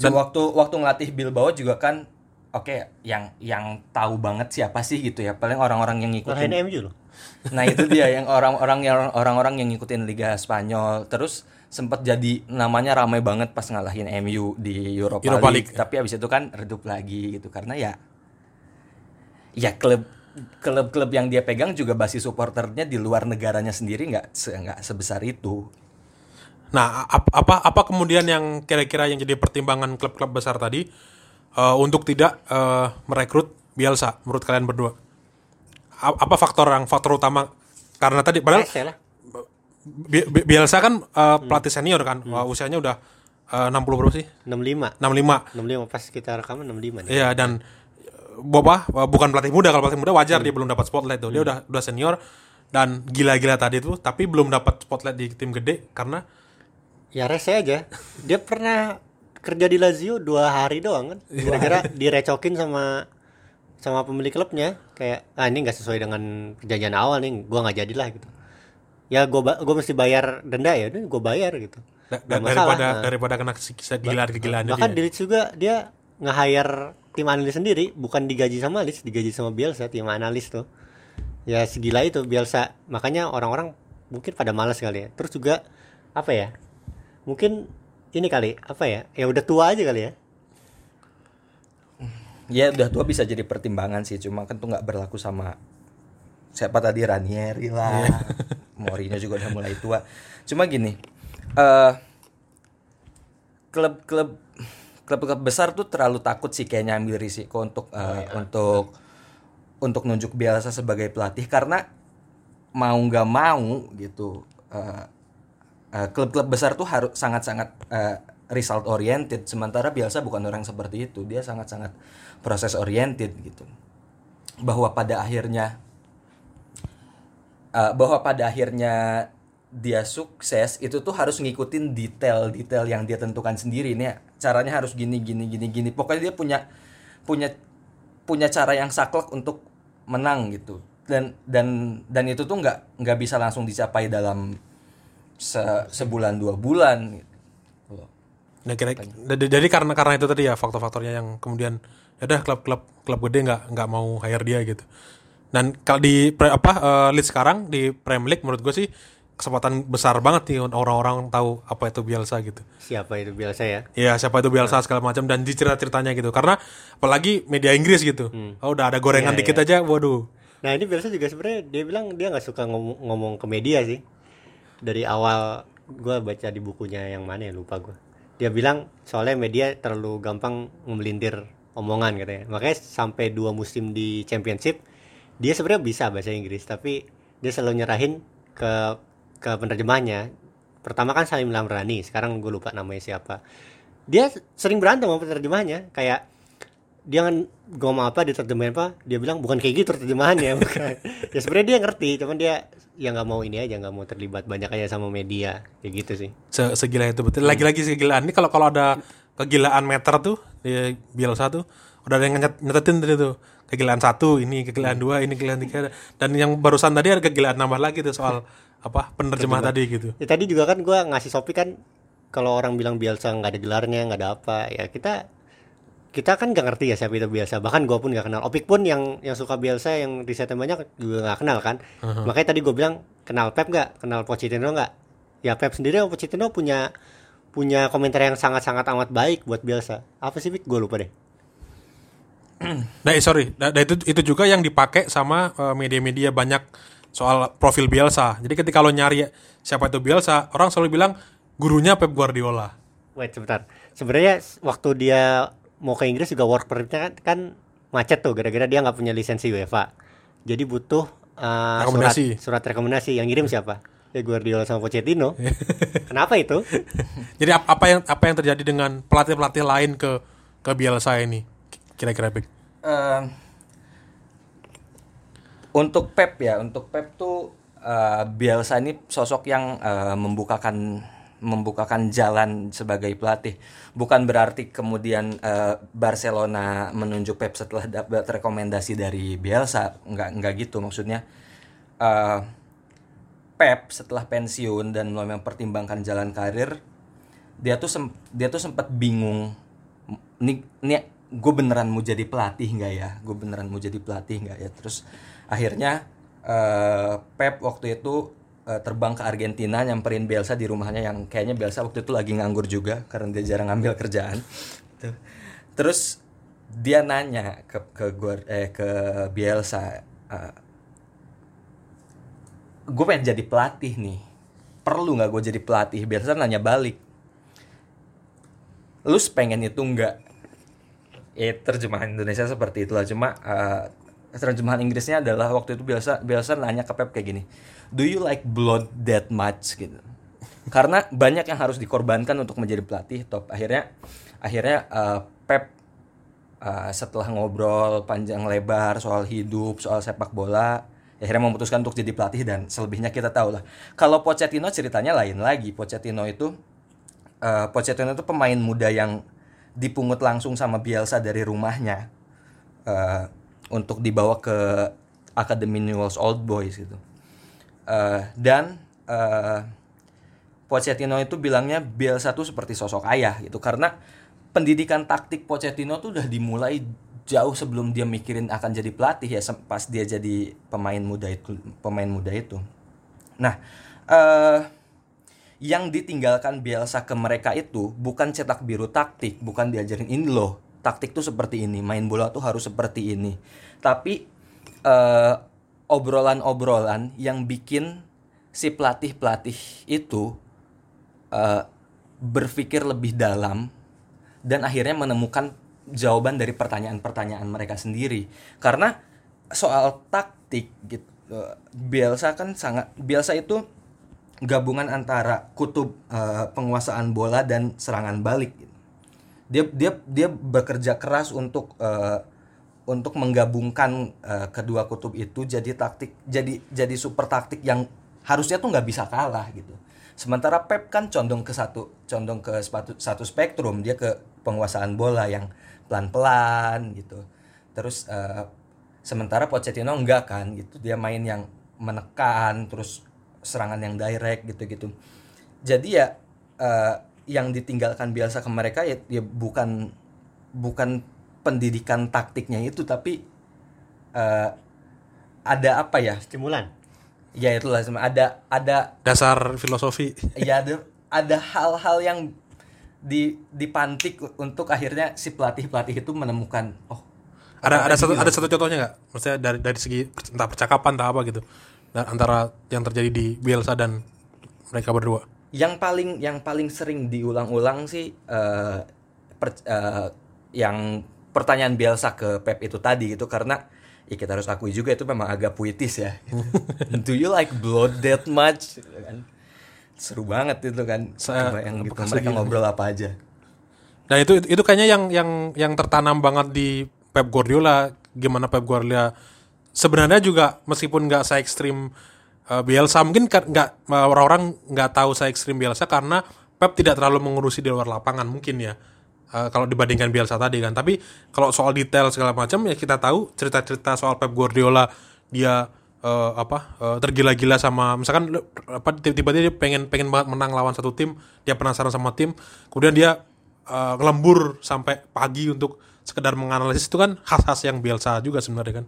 dan- waktu waktu ngelatih Bilbao juga kan oke yang yang tahu banget siapa sih gitu ya paling orang-orang yang ngikutin Ngalahin MU loh. Nah itu dia yang orang-orang yang orang-orang yang ngikutin Liga Spanyol terus sempat jadi namanya ramai banget pas ngalahin MU di Europa, Europa League. League. Tapi habis itu kan redup lagi gitu karena ya ya klub klub-klub yang dia pegang juga basis supporternya di luar negaranya sendiri nggak se- nggak sebesar itu. Nah, ap- apa apa kemudian yang kira-kira yang jadi pertimbangan klub-klub besar tadi eh, untuk tidak eh, merekrut Bielsa menurut kalian berdua? A- apa faktor yang faktor utama? Karena tadi padahal Rese lah. Bi- Bi- Bielsa kan eh, pelatih senior kan, Wah, usianya udah eh, 60 berapa sih? 65. 65. 65 pas kita rekaman 65 nih. Iya dan eh, Boba bukan pelatih muda kalau pelatih muda wajar dia belum dapat spotlight tuh. Dia udah udah senior dan gila-gila tadi tuh tapi belum dapat spotlight di tim gede karena Ya rese aja. Dia pernah kerja di Lazio dua hari doang kan. Gara-gara direcokin sama sama pemilik klubnya kayak ah ini nggak sesuai dengan perjanjian awal nih gua nggak jadilah gitu ya gua ba- gua mesti bayar denda ya udah gua bayar gitu Da- da- masalah. daripada Nah. daripada kena kegilaan-kegilaan bahkan dia. di Leeds juga dia nge-hire tim analis sendiri bukan digaji sama Leeds digaji sama Bielsa tim analis tuh ya segila itu Bielsa makanya orang-orang mungkin pada malas kali ya terus juga apa ya mungkin ini kali apa ya ya udah tua aja kali ya Ya udah tua bisa jadi pertimbangan sih, cuma kan tuh nggak berlaku sama siapa tadi? Ranieri lah, Mourinho juga udah mulai tua. Cuma gini, eh klub-klub klub-klub besar tuh terlalu takut sih kayaknya ambil risiko untuk eh, untuk untuk nunjuk Bielsa sebagai pelatih. Karena mau nggak mau gitu eh, eh, klub-klub besar tuh harus sangat-sangat eh, result oriented. Sementara Bielsa bukan orang seperti itu. Dia sangat-sangat proses oriented gitu. Bahwa pada akhirnya eh, bahwa pada akhirnya dia sukses itu tuh harus ngikutin detail-detail yang dia tentukan sendiri nih caranya harus gini gini gini gini pokoknya dia punya punya punya cara yang saklek untuk menang gitu dan dan dan itu tuh nggak nggak bisa langsung dicapai dalam se- sebulan dua bulan gitu. loh. Nah, kira, jadi jadi karena karena itu tadi ya faktor-faktornya yang kemudian ya udah klub-klub klub gede nggak nggak mau hire dia gitu. Dan kalau di pre- apa eh, Leeds sekarang di Premier League menurut gue sih kesempatan besar banget nih orang-orang tahu apa itu Bielsa gitu. siapa itu Bielsa ya Iya siapa itu Bielsa segala macam dan di cerita-ceritanya gitu karena apalagi media Inggris gitu. Oh udah ada gorengan Iya, dikit aja, waduh. Nah ini Bielsa juga sebenarnya dia bilang dia nggak suka ngomong, ngomong ke media sih. Dari awal gua baca di bukunya yang mana ya lupa gua. Dia bilang soalnya media terlalu gampang memelintir omongan katanya. Makanya sampai dua musim di Championship dia sebenarnya bisa bahasa Inggris tapi dia selalu nyerahin ke ke penerjemahnya. Pertama kan Salim Lamrani, sekarang gue lupa namanya siapa. Dia sering berantem sama penerjemahnya kayak dia kan ngomong apa diterjemahin apa dia bilang bukan kayak gitu terjemahannya bukan ya sebenarnya dia ngerti cuman dia ya nggak mau ini aja nggak mau terlibat banyak aja sama media kayak gitu sih Se segila itu betul. Lagi-lagi segilaan ini kalau kalau ada kegilaan meter tuh di Bielsa tuh udah ada yang nyet- nyetetin tadi tuh. Kegilaan satu ini kegilaan dua ini kegilaan tiga. Dan yang barusan tadi ada kegilaan nambah lagi tuh soal apa penerjemah tadi gitu. ya tadi juga kan gua ngasih sopi kan kalau orang bilang Bielsa nggak ada gelarnya nggak ada apa ya kita kita kan nggak ngerti ya siapa itu Bielsa. Bahkan gua pun nggak kenal. Opik pun yang yang suka Bielsa yang risetnya banyak juga nggak kenal kan. Makanya tadi gue bilang kenal Pep nggak? Kenal Pochettino nggak? Ya Pep sendiri sama Pochettino punya punya komentar yang sangat-sangat amat baik buat Bielsa. Apa sih Pik? Gue lupa deh Nah, eh, sorry, nah, nah, itu itu juga yang dipakai sama eh, media-media banyak soal profil Bielsa. Jadi ketika lo nyari siapa itu Bielsa, orang selalu bilang gurunya Pep Guardiola. wait sebentar sebenarnya waktu dia mau ke Inggris juga work permitnya kan, kan macet tuh gara-gara dia nggak punya lisensi UEFA jadi butuh uh, surat Rekomendasi. surat rekomendasi yang ngirim siapa ya Guardiola sama Pochettino kenapa itu Jadi ap- apa yang apa yang terjadi dengan pelatih-pelatih lain ke ke Bielsa ini? Kira-kira Pik? Eh, untuk Pep ya, untuk Pep tuh eh, Bielsa ini sosok yang eh, membukakan membukakan jalan sebagai pelatih. Bukan berarti kemudian eh, Barcelona menunjuk Pep setelah dapat rekomendasi dari Bielsa, nggak nggak gitu maksudnya. Eh, Pep setelah pensiun dan mulai mempertimbangkan jalan karir, dia tuh dia tuh sempat bingung nih nih gue beneran mau jadi pelatih nggak ya? Gue beneran mau jadi pelatih nggak ya? Terus akhirnya eh, Pep waktu itu eh, terbang ke Argentina nyamperin Bielsa di rumahnya yang kayaknya Bielsa waktu itu lagi nganggur juga karena dia jarang ngambil kerjaan. Terus dia nanya ke ke gua eh ke Bielsa eh, gue pengen jadi pelatih nih. Perlu nggak gue jadi pelatih? Bielsa nanya balik lu pengen itu enggak ya terjemahan Indonesia seperti itulah. Cuma eh, terjemahan Inggrisnya adalah waktu itu biasa biasa nanya ke Pep kayak gini do you like blood that much? Gitu. Karena banyak yang harus dikorbankan untuk menjadi pelatih top. Akhirnya akhirnya eh, Pep eh, setelah ngobrol panjang lebar soal hidup soal sepak bola ya akhirnya memutuskan untuk jadi pelatih dan selebihnya kita tahu lah. Kalau Pochettino ceritanya lain lagi. Pochettino itu eh, Pochettino itu pemain muda yang dipungut langsung sama Bielsa dari rumahnya. Eh, untuk dibawa ke akademi Newell's Old Boys gitu. Eh, dan eh, Pochettino itu bilangnya Bielsa tuh seperti sosok ayah gitu karena pendidikan taktik Pochettino tuh udah dimulai jauh sebelum dia mikirin akan jadi pelatih ya pas dia jadi pemain muda itu pemain muda itu. Nah, eh yang ditinggalkan Bielsa ke mereka itu bukan cetak biru taktik, bukan diajarin ini loh, taktik tuh seperti ini, main bola tuh harus seperti ini. Tapi eh, obrolan-obrolan yang bikin si pelatih-pelatih itu eh, berpikir lebih dalam dan akhirnya menemukan jawaban dari pertanyaan-pertanyaan mereka sendiri. Karena soal taktik gitu, eh, Bielsa kan sangat Bielsa itu gabungan antara kutub eh, penguasaan bola dan serangan balik. Dia dia dia bekerja keras untuk eh, untuk menggabungkan eh, kedua kutub itu jadi taktik jadi jadi super taktik yang harusnya tuh nggak bisa kalah gitu. Sementara Pep kan condong ke satu condong ke sepatu, satu spektrum dia ke penguasaan bola yang pelan-pelan gitu. Terus eh, sementara Pochettino enggak kan gitu dia main yang menekan terus serangan yang direct gitu-gitu. Jadi ya eh, yang ditinggalkan biasa ke mereka ya, ya bukan bukan pendidikan taktiknya itu tapi eh, ada apa ya? Stimulan. Ya itulah sama ada ada Dasar filosofi. ya ada ada hal-hal yang di dipantik untuk akhirnya si pelatih-pelatih itu menemukan oh Ada ada satu tadi ada satu contohnya nggak? Maksudnya dari dari segi entah percakapan entah apa gitu. Dan antara yang terjadi di Bielsa dan mereka berdua. yang paling yang paling sering diulang-ulang sih eh, per- eh, yang pertanyaan Bielsa ke Pep itu tadi itu karena ya kita harus akui juga itu memang agak puitis ya. Do you like blood that much? Gitu kan. Seru banget itu kan. Saya- yang gitu mereka segitu? ngobrol apa aja. Nah itu itu kayaknya yang yang yang tertanam banget di Pep Guardiola. Gimana Pep Guardiola sebenarnya juga meskipun nggak se ekstrim uh, Bielsa mungkin nggak uh, orang-orang nggak tahu se ekstrim Bielsa karena Pep tidak terlalu mengurusi di luar lapangan mungkin ya. Uh, kalau dibandingkan Bielsa tadi kan. Tapi kalau soal detail segala macam ya kita tahu cerita-cerita soal Pep Guardiola dia uh, apa uh, tergila-gila sama misalkan apa tiba-tiba dia pengen pengen banget menang lawan satu tim, dia penasaran sama tim, kemudian dia uh, ngelembur sampai pagi untuk sekedar menganalisis itu kan khas-khas yang Bielsa juga sebenarnya kan.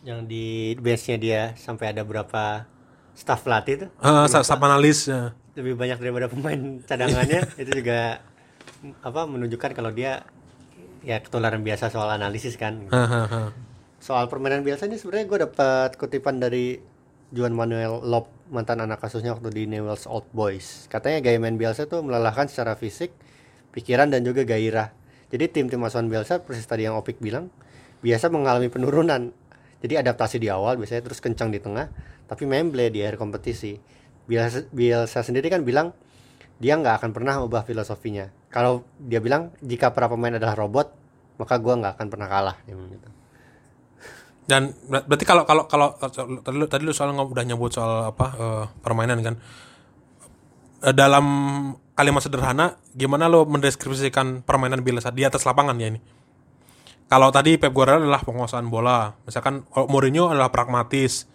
Yang di benchnya dia sampai ada berapa staff pelatih tuh? Uh, staff analis ya. lebih banyak daripada pemain cadangannya. Itu juga apa menunjukkan kalau dia ya ketularan biasa soal analisis kan. Hahaha. soal permainan biasa ini sebenarnya gue dapat kutipan dari Juan Manuel Lop mantan anak kasusnya waktu di Newell's Old Boys. Katanya gaya main Bielsa tuh melelahkan secara fisik pikiran dan juga gairah. Jadi tim-tim asuhan Bielsa persis tadi yang Opik bilang biasa mengalami penurunan jadi adaptasi di awal biasanya terus kencang di tengah tapi memble di akhir kompetisi Bielsa, Bielsa sendiri kan bilang dia nggak akan pernah ubah filosofinya kalau dia bilang jika para pemain adalah robot maka gua nggak akan pernah kalah gitu. Dan ber- berarti kalau kalau kalau tadi lu, tadi lu soal udah nyebut soal apa eh, permainan kan. Eh, dalam kalimat sederhana gimana lo mendeskripsikan permainan Bielsa di atas lapangan ya ini? Kalau tadi Pep Guardiola adalah penguasaan bola, misalkan kalau Mourinho adalah pragmatis.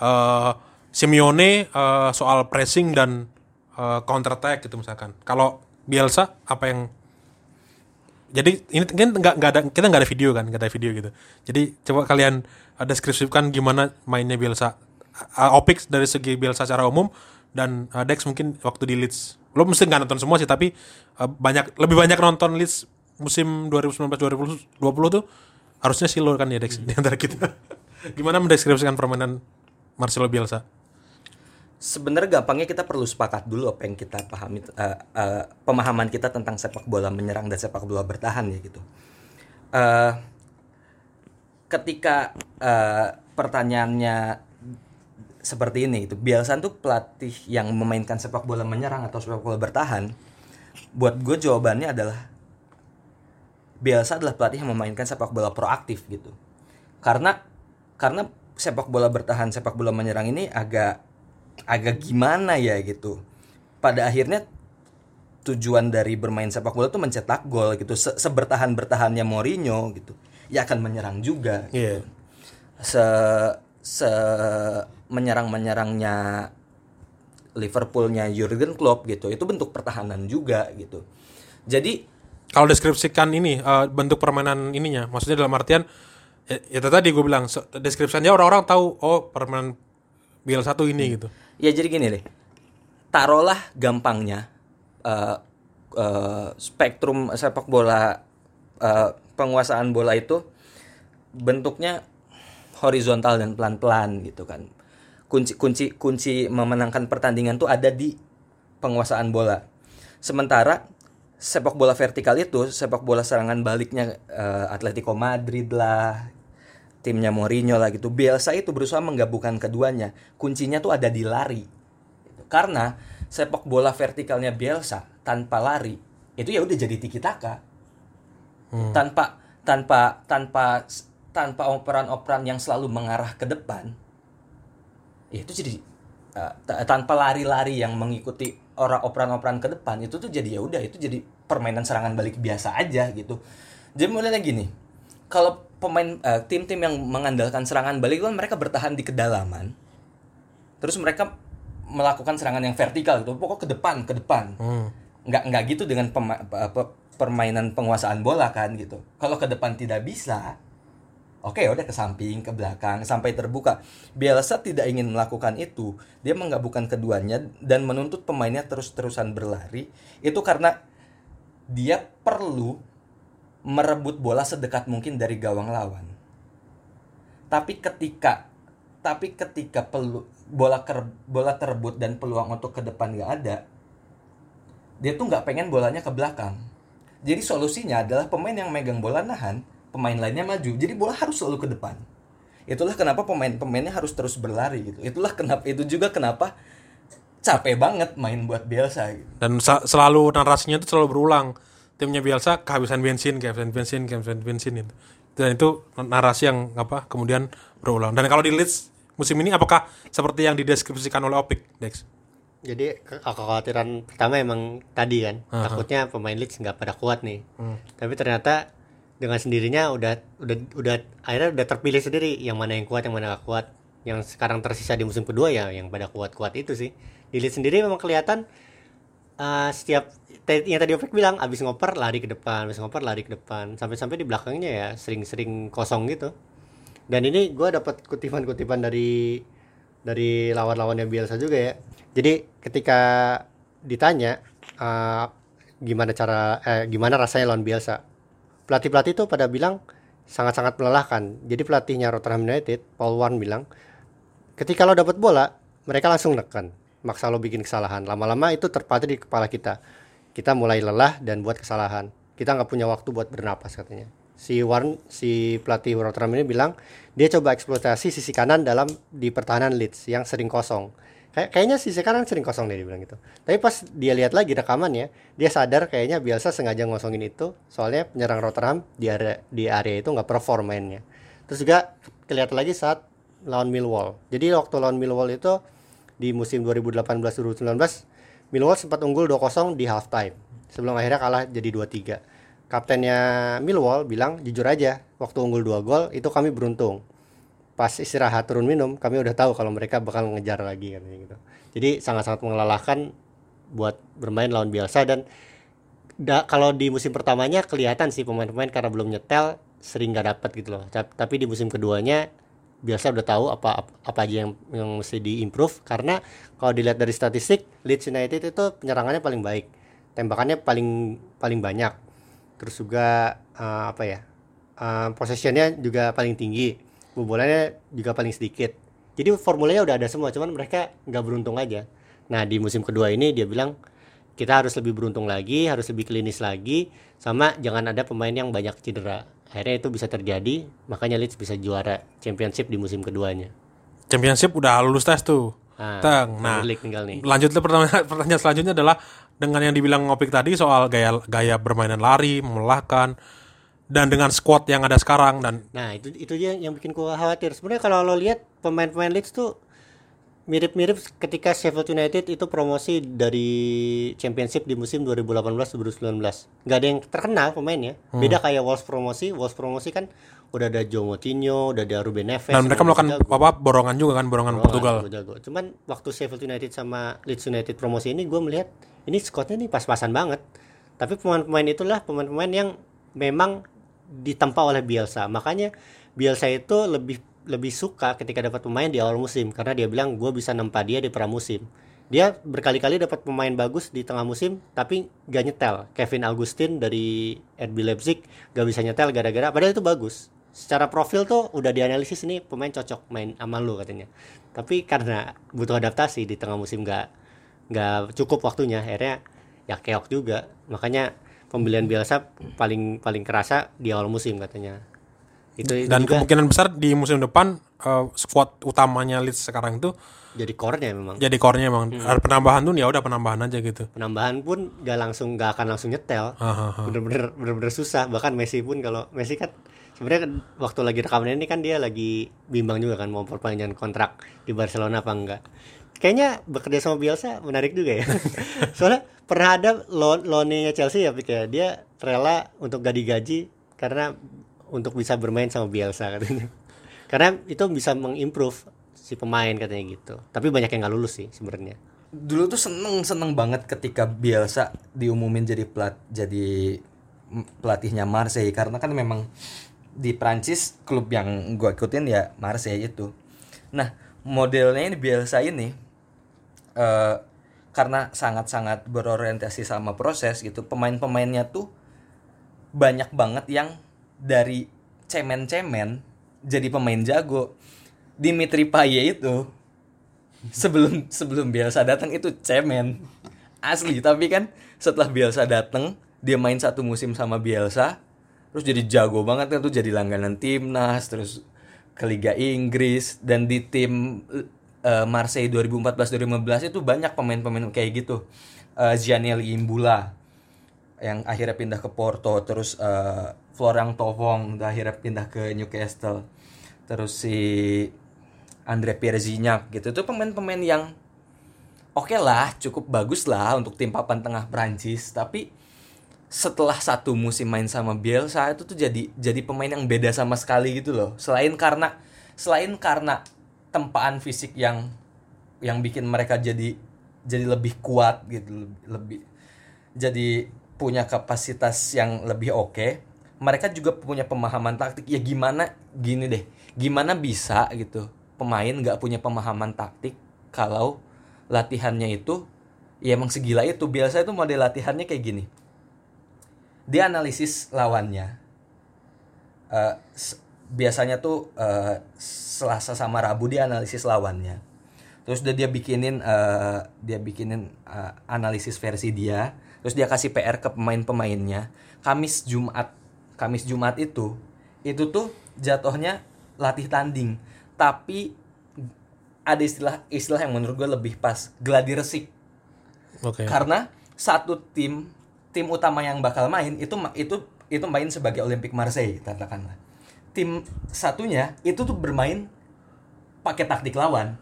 eh Simeone eh, soal pressing dan eh, counter attack gitu misalkan. Kalau Bielsa apa yang jadi ini kan nggak ada kita nggak ada video kan nggak ada video gitu jadi coba kalian uh, deskripsikan gimana mainnya Bielsa uh, Opix dari segi Bielsa secara umum dan uh, Dex mungkin waktu di Leeds lo mesti nggak nonton semua sih tapi uh, banyak lebih banyak nonton Leeds musim 2019 2020 tuh harusnya sih kan ya Dex di antara kita gimana mendeskripsikan permainan Marcelo Bielsa Sebenarnya gampangnya kita perlu sepakat dulu apa yang kita pahami eh, eh, pemahaman kita tentang sepak bola menyerang dan sepak bola bertahan ya gitu. Eh, ketika eh, pertanyaannya seperti ini itu Bielsa tuh pelatih yang memainkan sepak bola menyerang atau sepak bola bertahan. Buat gue jawabannya adalah Bielsa adalah pelatih yang memainkan sepak bola proaktif gitu. Karena karena sepak bola bertahan, sepak bola menyerang ini agak agak gimana ya gitu. Pada akhirnya tujuan dari bermain sepak bola tuh mencetak gol gitu. Se- Sebertahan-bertahannya Mourinho gitu. ya akan menyerang juga. Iya. Se se menyerang-menyerangnya Liverpoolnya Jurgen Klopp gitu. Itu bentuk pertahanan juga gitu. Jadi Kalau deskripsikan ini eh, bentuk permainan ininya, maksudnya dalam artian ya, ya tadi gue bilang deskripsiannya orang-orang tahu oh permainan BL satu ini gitu. Ya jadi gini deh, taruhlah gampangnya eh, eh, spektrum sepak bola eh, penguasaan bola itu bentuknya horizontal dan pelan-pelan gitu kan. Kunci kunci kunci memenangkan pertandingan tuh ada di penguasaan bola. Sementara sepak bola vertikal itu sepak bola serangan baliknya eh, Atletico Madrid lah, timnya Mourinho lah gitu. Bielsa itu berusaha menggabungkan keduanya. Kuncinya tuh ada di lari. Karena sepak bola vertikalnya Bielsa tanpa lari itu ya udah jadi tiki taka. Tanpa tanpa tanpa tanpa operan-operan yang selalu mengarah ke depan. Ya itu jadi uh, ta- tanpa lari-lari yang mengikuti orang operan-operan ke depan itu tuh jadi ya udah itu jadi permainan serangan balik biasa aja gitu. Jadi mulainya gini. Kalau pemain uh, tim-tim yang mengandalkan serangan balik kan mereka bertahan di kedalaman. Terus mereka melakukan serangan yang vertikal gitu. Pokok ke depan, ke depan. Nggak nggak gitu dengan pema- pe- pe- permainan penguasaan bola kan gitu. Kalau ke depan tidak bisa, Oke, udah ke samping, ke belakang, sampai terbuka. Bielsa tidak ingin melakukan itu. Dia menggabungkan keduanya dan menuntut pemainnya terus-terusan berlari. Itu karena dia perlu merebut bola sedekat mungkin dari gawang lawan. Tapi ketika tapi ketika pelu, bola ker, bola terebut dan peluang untuk ke depan nggak ada, dia tuh nggak pengen bolanya ke belakang. Jadi solusinya adalah pemain yang megang bola nahan, pemain lainnya maju. Jadi bola harus selalu ke depan. Itulah kenapa pemain-pemainnya harus terus berlari gitu. Itulah kenapa itu juga kenapa capek banget main buat Bielsa gitu. Dan selalu narasinya itu selalu berulang. Timnya Bielsa kehabisan bensin, kehabisan bensin, kehabisan bensin itu. Dan itu narasi yang apa kemudian berulang. Dan kalau di Leeds musim ini apakah seperti yang dideskripsikan oleh Opik, Dex? Jadi ke- kekhawatiran pertama emang tadi kan, takutnya pemain Leeds nggak pada kuat nih. Tapi ternyata dengan sendirinya udah udah udah akhirnya udah terpilih sendiri yang mana yang kuat, yang mana nggak kuat. Yang sekarang tersisa di musim kedua ya yang pada kuat-kuat itu sih. Di Leeds sendiri memang kelihatan eh, setiap yang tadi Opik bilang abis ngoper lari ke depan, abis ngoper lari ke depan, sampai-sampai di belakangnya ya sering-sering kosong gitu. Dan ini gue dapat kutipan-kutipan dari dari lawan-lawannya Bielsa juga ya. Jadi ketika ditanya eh, gimana cara eh, gimana rasanya lawan Bielsa, pelatih-pelatih itu pada bilang sangat-sangat melelahkan. Jadi pelatihnya Rotterdam United, Paul Warne bilang, ketika lo dapat bola, mereka langsung neken, maksa lo bikin kesalahan. Lama-lama itu terpatri di kepala kita. Kita mulai lelah dan buat kesalahan. Kita nggak punya waktu buat bernapas katanya. Si Warren, si pelatih Rotterdam ini bilang, dia coba eksploitasi sisi kanan dalam di pertahanan Leeds yang sering kosong. Kayak kayaknya sisi kanan sering kosong deh dia bilang gitu. Tapi pas dia lihat lagi rekamannya, dia sadar kayaknya Bielsa sengaja ngosongin itu, soalnya penyerang Rotterdam di area di area itu nggak perform mainnya. Terus juga kelihatan lagi saat lawan Millwall. Jadi waktu lawan Millwall itu di musim 2018-2019 Millwall sempat unggul 2-0 di halftime sebelum akhirnya kalah jadi 2-3. Kaptennya Millwall bilang jujur aja waktu unggul 2 gol itu kami beruntung. Pas istirahat turun minum kami udah tahu kalau mereka bakal ngejar lagi katanya gitu. Jadi sangat-sangat melelahkan buat bermain lawan Bielsa dan da- kalau di musim pertamanya kelihatan sih pemain-pemain karena belum nyetel sering nggak dapat gitu loh. Tap- Tapi di musim keduanya biasa udah tahu apa apa aja yang yang mesti diimprove karena kalau dilihat dari statistik Leeds United itu penyerangannya paling baik, tembakannya paling paling banyak. Terus juga eh, apa ya? eh, possessionnya juga paling tinggi, bobolannya juga paling sedikit. Jadi formulanya udah ada semua, cuman mereka nggak beruntung aja. Nah di musim kedua ini dia bilang kita harus lebih beruntung lagi, harus lebih klinis lagi, sama jangan ada pemain yang banyak cedera. Akhirnya itu bisa terjadi, makanya Leeds bisa juara championship di musim keduanya. Championship udah lulus tes tuh. Nah, Teng. Nah, lanjut pertanyaan, pertanyaan selanjutnya adalah dengan yang dibilang Ngopik tadi soal gaya gaya bermainan lari, melelahkan dan dengan squad yang ada sekarang dan Nah, itu itu dia yang bikin gua khawatir. Sebenarnya kalau lo lihat pemain-pemain Leeds tuh mirip-mirip ketika Sheffield United itu promosi dari Championship di musim 2018-2019. Nggak ada yang terkenal pemainnya. Hmm. Beda kayak Wolves promosi. Wolves promosi kan udah ada Joe Moutinho, udah ada Ruben Neves. Dan mereka melakukan apa borongan juga kan borongan Oh, Portugal. jago, jago. Cuman waktu Sheffield United sama Leeds United promosi ini gue melihat ini squadnya nih pas-pasan banget. Tapi pemain-pemain itulah pemain-pemain yang memang ditempa oleh Bielsa. Makanya Bielsa itu lebih lebih suka ketika dapat pemain di awal musim karena dia bilang gue bisa nempa dia di pramusim. Dia berkali-kali dapat pemain bagus di tengah musim tapi gak nyetel. Kevin Augustin dari RB Leipzig gak bisa nyetel gara-gara padahal itu bagus. Secara profil tuh udah dianalisis ini pemain cocok main sama lu katanya. Tapi karena butuh adaptasi di tengah musim gak nggak cukup waktunya akhirnya ya keok juga. Makanya pembelian Bielsa paling paling kerasa di awal musim katanya. Itu, itu Dan juga kemungkinan besar di musim depan eh, squad utamanya Leeds sekarang itu jadi core-nya memang. jadi core-nya emang Hmm. penambahan tuh ya udah penambahan aja gitu. penambahan pun gak langsung gak akan langsung nyetel bener-bener bener-bener susah bahkan Messi pun kalau Messi kan sebenarnya kan waktu lagi rekaman ini kan dia lagi bimbang juga kan mau perpanjangan kontrak di Barcelona apa enggak kayaknya bekerja sama Bielsa menarik juga ya. Soalnya pernah ada loan loannya Chelsea ya Pik, ya. Dia rela untuk gak digaji karena untuk bisa bermain sama Bielsa katanya. Karena itu bisa mengimprove si pemain katanya gitu. Tapi banyak yang nggak lulus sih sebenarnya. Dulu tuh seneng seneng banget ketika Bielsa diumumin jadi pelat jadi pelatihnya Marseille. Karena kan memang di Prancis klub yang gue ikutin ya Marseille itu. Nah modelnya ini Bielsa ini eh karena sangat-sangat berorientasi sama proses gitu pemain-pemainnya tuh banyak banget yang dari cemen-cemen jadi pemain jago. Dimitri Payet itu sebelum sebelum Bielsa datang itu cemen. Asli tapi kan setelah Bielsa datang dia main satu musim sama Bielsa terus jadi jago banget kan tuh jadi langganan timnas terus ke Liga Inggris dan di tim eh, Marseille 2014-2015 itu banyak pemain-pemain kayak gitu. Eh, Gianelli Imbula yang akhirnya pindah ke Porto terus eh, Florian Thauvong udah akhirnya pindah ke Newcastle terus si Andre Pierre Gignac gitu. Itu pemain-pemain yang oke lah cukup bagus lah untuk tim papan tengah Prancis tapi setelah satu musim main sama Bielsa itu tuh jadi jadi pemain yang beda sama sekali gitu loh. Selain karena selain karena tempaan fisik yang yang bikin mereka jadi jadi lebih kuat gitu lebih, jadi punya kapasitas yang lebih oke. Mereka juga punya pemahaman taktik. Ya gimana gini deh gimana bisa gitu pemain nggak punya pemahaman taktik kalau latihannya itu ya emang segila itu. Biasa itu model latihannya kayak gini. Dia analisis lawannya. S- biasanya tuh eh, Selasa sama Rabu dia analisis lawannya. Terus udah dia bikinin eh, dia bikinin eh, analisis versi dia. Terus dia kasih PR ke pemain-pemainnya. Kamis Jumat Kamis Jumat itu itu tuh jatuhnya latih tanding. Tapi ada istilah istilah yang menurut gue lebih pas gladi resik. Oke. karena satu tim tim utama yang bakal main itu itu itu main sebagai Olympic Marseille katakanlah tim satunya itu tuh bermain pakai taktik lawan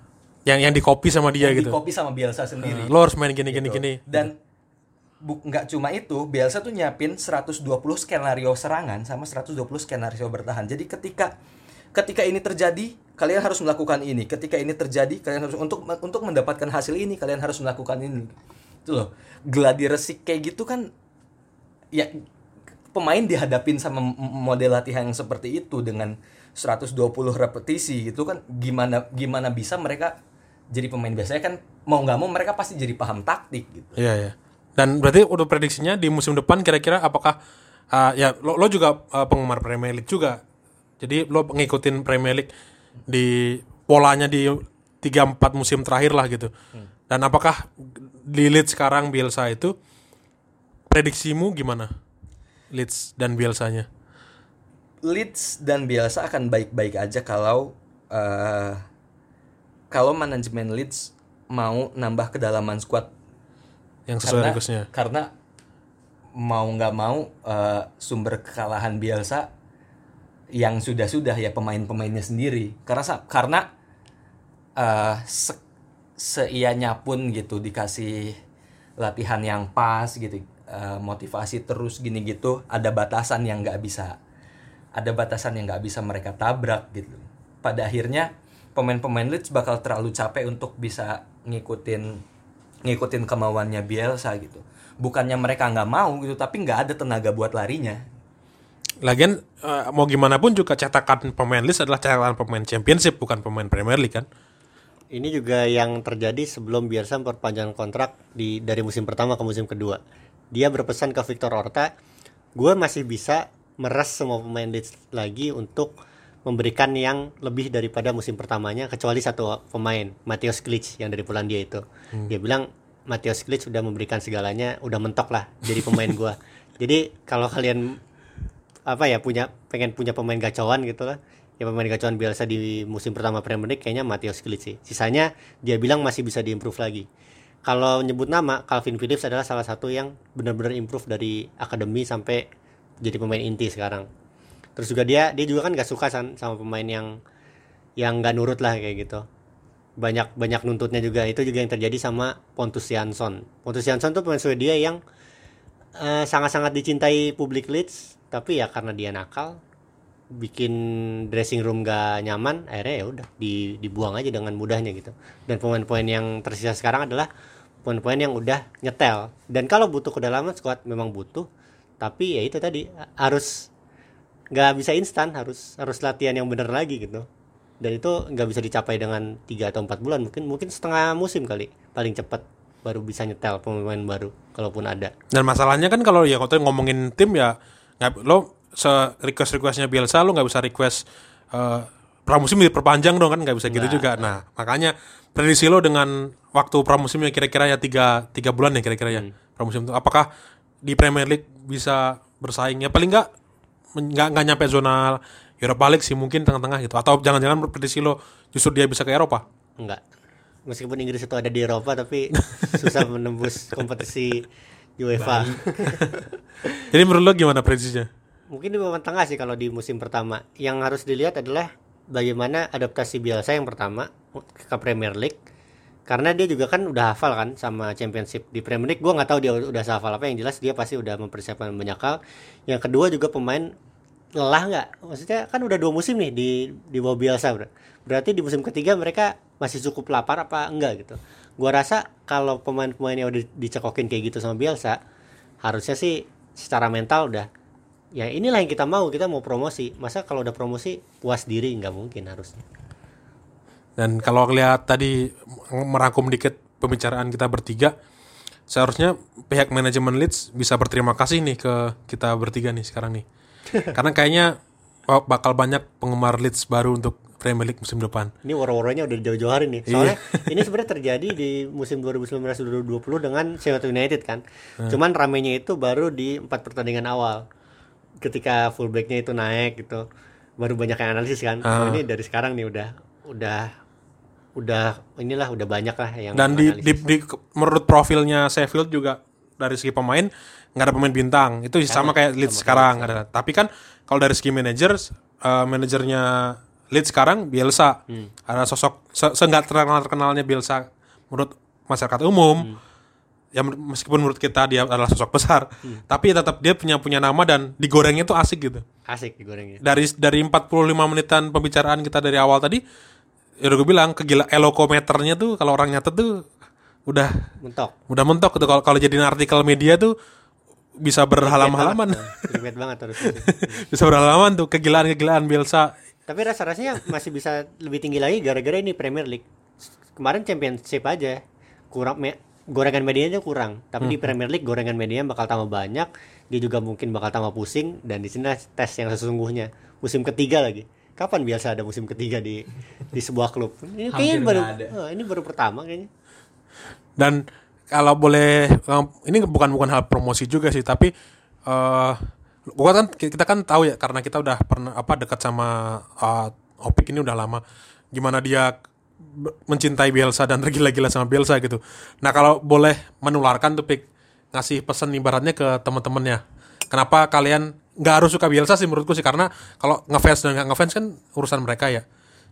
Yang yang di copy sama dia di gitu. copy sama Bielsa sendiri Lo harus main gini gini gitu. gini. dan bu- nggak cuma itu Bielsa tuh nyiapin 120 skenario serangan sama 120 skenario bertahan jadi ketika ketika ini terjadi kalian harus melakukan ini ketika ini terjadi kalian harus untuk untuk mendapatkan hasil ini kalian harus melakukan ini itu loh gladi resik kayak gitu kan ya pemain dihadapin sama model latihan yang seperti itu dengan 120 repetisi gitu kan gimana gimana bisa mereka jadi pemain biasanya kan mau nggak mau mereka pasti jadi paham taktik gitu Iya ya. Dan berarti udah prediksinya di musim depan kira-kira apakah uh, ya lo, lo juga uh, penggemar Premier League juga. Jadi lo ngikutin Premier League di polanya di 3 4 musim terakhir lah gitu. Dan apakah di Leeds sekarang Bielsa itu prediksimu gimana? Leeds dan Bielsanya. Leeds dan Bielsa akan baik-baik aja kalau eh, kalau manajemen Leeds mau nambah kedalaman squad Yang sesuai karena requestnya. karena mau nggak mau eh, sumber kekalahan Bielsa yang sudah-sudah ya pemain-pemainnya sendiri karena karena eh, se- seianya pun gitu dikasih latihan yang pas gitu eh, motivasi terus gini gitu ada batasan yang nggak bisa ada batasan yang nggak bisa mereka tabrak gitu pada akhirnya pemain-pemain Leeds bakal terlalu capek untuk bisa ngikutin ngikutin kemauannya Bielsa gitu bukannya mereka nggak mau gitu tapi nggak ada tenaga buat larinya Lagian eh, mau gimana pun juga cetakan pemain list adalah cetakan pemain championship bukan pemain Premier League kan. Ini juga yang terjadi sebelum Bielsa memperpanjang kontrak di dari musim pertama ke musim kedua. Dia berpesan ke Victor Orta, gue masih bisa meres semua pemain Leeds lagi untuk memberikan yang lebih daripada musim pertamanya kecuali satu pemain Matthias Klitsch yang dari Polandia itu. Dia bilang Matthias Klitsch sudah memberikan segalanya, udah mentok lah jadi pemain gua. jadi kalau kalian apa ya punya pengen punya pemain gacauan gitu lah ya pemain gacauan Bielsa di musim pertama Premier League kayaknya Matthias Klitsch sih sisanya dia bilang masih bisa diimprove lagi kalau nyebut nama Calvin Phillips adalah salah satu yang benar-benar improve dari akademi sampai jadi pemain inti sekarang. Terus juga dia dia juga kan gak suka san- sama pemain yang yang nggak nurut lah kayak gitu. Banyak banyak nuntutnya juga. Itu juga yang terjadi sama Pontus Jansson. Pontus Jansson tuh pemain Swedia yang eh, sangat-sangat dicintai publik Leeds tapi ya karena dia nakal bikin dressing room gak nyaman akhirnya ya udah di, dibuang aja dengan mudahnya gitu. Dan pemain-pemain yang tersisa sekarang adalah pemain-pemain yang udah nyetel. Dan kalau butuh kedalaman squad memang butuh. Tapi ya itu tadi harus nggak bisa instan harus harus latihan yang bener lagi gitu. Dan itu nggak bisa dicapai dengan tiga atau empat bulan mungkin mungkin setengah musim kali paling cepat baru bisa nyetel pemain baru kalaupun ada. Dan masalahnya kan kalau ya kalau ngomongin tim ya nggak lo se request requestnya Bielsa lo nggak bisa request eh, pramusim diperpanjang dong kan? Nggak bisa gitu juga. Nah makanya prediksi lo dengan waktu pramusimnya kira-kira ya tiga tiga bulan ya kira-kira ya pramusim itu apakah di Premier League bisa bersaing? Ya paling nggak nggak nggak nyampe zona Europa League sih mungkin tengah-tengah gitu. Atau jangan-jangan prediksi lo justru dia bisa ke Eropa? Enggak. Meskipun Inggris itu ada di Eropa tapi susah menembus kompetisi UEFA. jadi menurut lo gimana prediksinya Mungkin di papan tengah sih kalau di musim pertama. Yang harus dilihat adalah bagaimana adaptasi Bielsa yang pertama ke Premier League. Karena dia juga kan udah hafal kan sama Championship di Premier League. Gua nggak tahu dia udah hafal apa. Yang jelas dia pasti udah mempersiapkan banyak hal. Yang kedua juga pemain lelah nggak? Maksudnya kan udah dua musim nih di di bawah Bielsa. Ber- Berarti di musim ketiga mereka masih cukup lapar apa enggak gitu. Gua rasa kalau pemain-pemain yang udah dicekokin kayak gitu sama Bielsa, harusnya sih secara mental udah ya inilah yang kita mau kita mau promosi. Masa kalau udah promosi puas diri nggak mungkin harusnya. Dan kalau lihat tadi merangkum dikit pembicaraan kita bertiga, seharusnya pihak manajemen Leeds bisa berterima kasih nih ke kita bertiga nih sekarang nih. Karena kayaknya oh, bakal banyak penggemar Leeds baru untuk Premier League musim depan. ini woro-woronya udah jauh-jauh hari nih soalnya ini sebenarnya terjadi di musim 2019-2020 dengan Sheffield United kan. Cuman ramenya itu baru di empat pertandingan awal ketika fullbacknya itu naik gitu baru banyak yang analisis kan oh, ini dari sekarang nih udah udah udah inilah udah banyak lah yang Dan di, di, di- menurut profilnya Sheffield juga dari segi pemain nggak ada pemain bintang. Itu sama kayak Leeds sekarang ada. Tapi kan kalau dari segi manajer, eh, manajernya Leeds sekarang Bielsa. Ada sosok se, se nggak terkenal terkenalnya Bielsa menurut masyarakat umum. Ya meskipun menurut kita dia adalah sosok besar, tapi tetap dia punya punya nama dan digorengnya tuh asik gitu. asik digorengnya. Dari dari 45 menitan pembicaraan kita dari awal tadi, ya udah gue bilang kegila elokometernya tuh kalau orang nyatet tuh udah mentok. udah mentok gitu. Kalau kalau jadiin artikel media tuh bisa berhalaman-halaman ribet banget harus bisa berhalaman tuh kegilaan-kegilaan Bielsa. Tapi rasa-rasanya masih bisa lebih tinggi lagi gara-gara ini Premier League. Kemarin Championship aja kurang me- gorengan medianya kurang, tapi di Premier League gorengan medianya bakal tambah banyak. Dia juga mungkin bakal tambah pusing dan di sini tes yang sesungguhnya. Musim ketiga lagi. Kapan biasa ada musim ketiga di di sebuah klub? Ini kayaknya Hampir baru oh, ini baru pertama kayaknya. dan kalau boleh eh, ini bukan bukan hal promosi juga sih tapi eh gua kan kita kan tahu ya karena kita udah pernah apa dekat sama eh, Opik ini udah lama gimana dia mencintai Bielsa dan tergila-gila sama Bielsa gitu. Nah kalau boleh menularkan tuh Pik ngasih pesan ibaratnya ke teman-temannya. Kenapa kalian nggak harus suka Bielsa sih menurutku sih karena kalau ngefans dan nggak ngefans kan urusan mereka ya.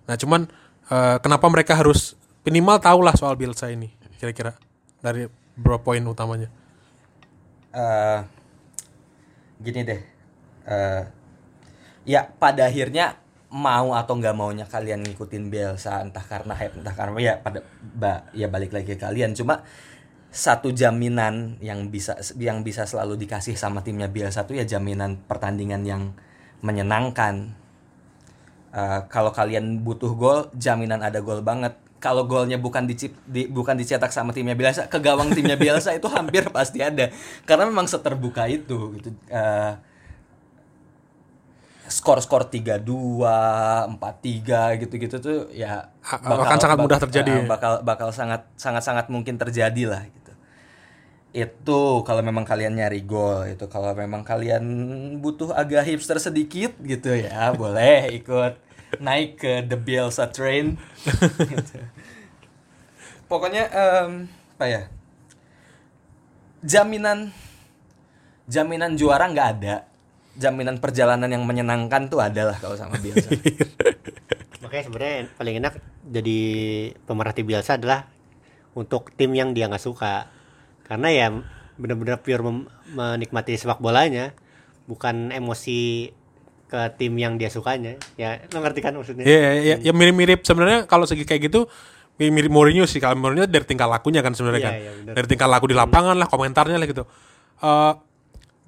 Nah cuman eh, kenapa mereka harus minimal tahu lah soal Bielsa ini kira-kira dari beberapa poin utamanya. eh gini deh eh ya pada akhirnya mau atau nggak maunya kalian ngikutin Bielsa entah karena hype entah karena ya pada ba, ya balik lagi ke kalian. Cuma satu jaminan yang bisa yang bisa selalu dikasih sama timnya Bielsa tuh ya jaminan pertandingan yang menyenangkan. Eh, kalau kalian butuh gol jaminan ada gol banget. Kalau golnya bukan dicip, di, bukan dicetak sama timnya Bielsa ke gawang timnya Bielsa itu hampir pasti ada. Karena memang seterbuka itu gitu. Eh, skor-skor 3-2, 4-3 gitu-gitu tuh ya A- akan sangat mudah terjadi eh, ya. bakal bakal sangat sangat sangat mungkin terjadi lah gitu. Itu kalau memang kalian nyari gol itu kalau memang kalian butuh agak hipster sedikit gitu ya, boleh ikut naik ke The Bielsa train. Gitu. Pokoknya em, apa ya? Jaminan jaminan juara nggak ada. Jaminan perjalanan yang menyenangkan tuh adalah kalau sama Bielsa. Makanya sebenarnya paling enak jadi pemerhati Bielsa adalah untuk tim yang dia nggak suka. Karena ya benar-benar pure mem- menikmati sepak bolanya, bukan emosi ke tim yang dia sukanya. Ya, lo ngerti kan maksudnya? Iya, ya, ya, ya mirip-mirip sebenarnya kalau segi kayak gitu mirip Mourinho sih kalau Mourinho dari tingkah lakunya kan sebenarnya Iya, kan. iya, benar. dari tingkah laku di lapangan lah, komentarnya lah gitu. Eh,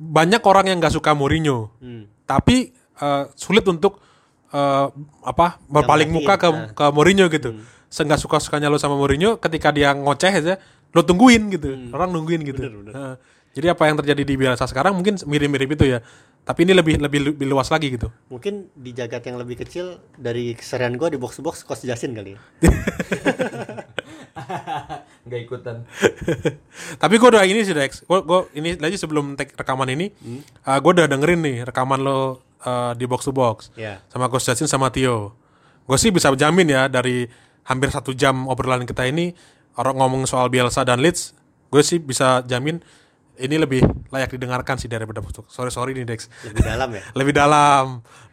banyak orang yang nggak suka Mourinho, Hmm. tapi eh, sulit untuk eh, apa berpaling muka ke nah. ke Mourinho gitu. Seenggak suka sukanya lo sama Mourinho, ketika dia ngoceh aja, lo tungguin gitu. Orang nungguin gitu. Bener, bener. Nah, jadi apa yang terjadi di Bielsa sekarang mungkin mirip-mirip itu ya. Tapi ini lebih lebih lebih luas lagi gitu. Mungkin di jagat yang lebih kecil dari keserian gue di box box Coach Jasin kali ya. Nggak ikutan. Tapi gue udah ini sih Dex. Gue gue ini lagi sebelum take rekaman ini, gue udah dengerin nih rekaman lo uh, di box to box Ya. sama Coach Justin sama Tio. Gue sih bisa jamin ya dari hampir satu jam obrolan kita ini orang ngomong soal Bielsa dan Leeds, gue sih bisa jamin ini lebih layak didengarkan sih daripada box. Sorry sorry nih Dex. Lebih dalam ya. Lebih dalam,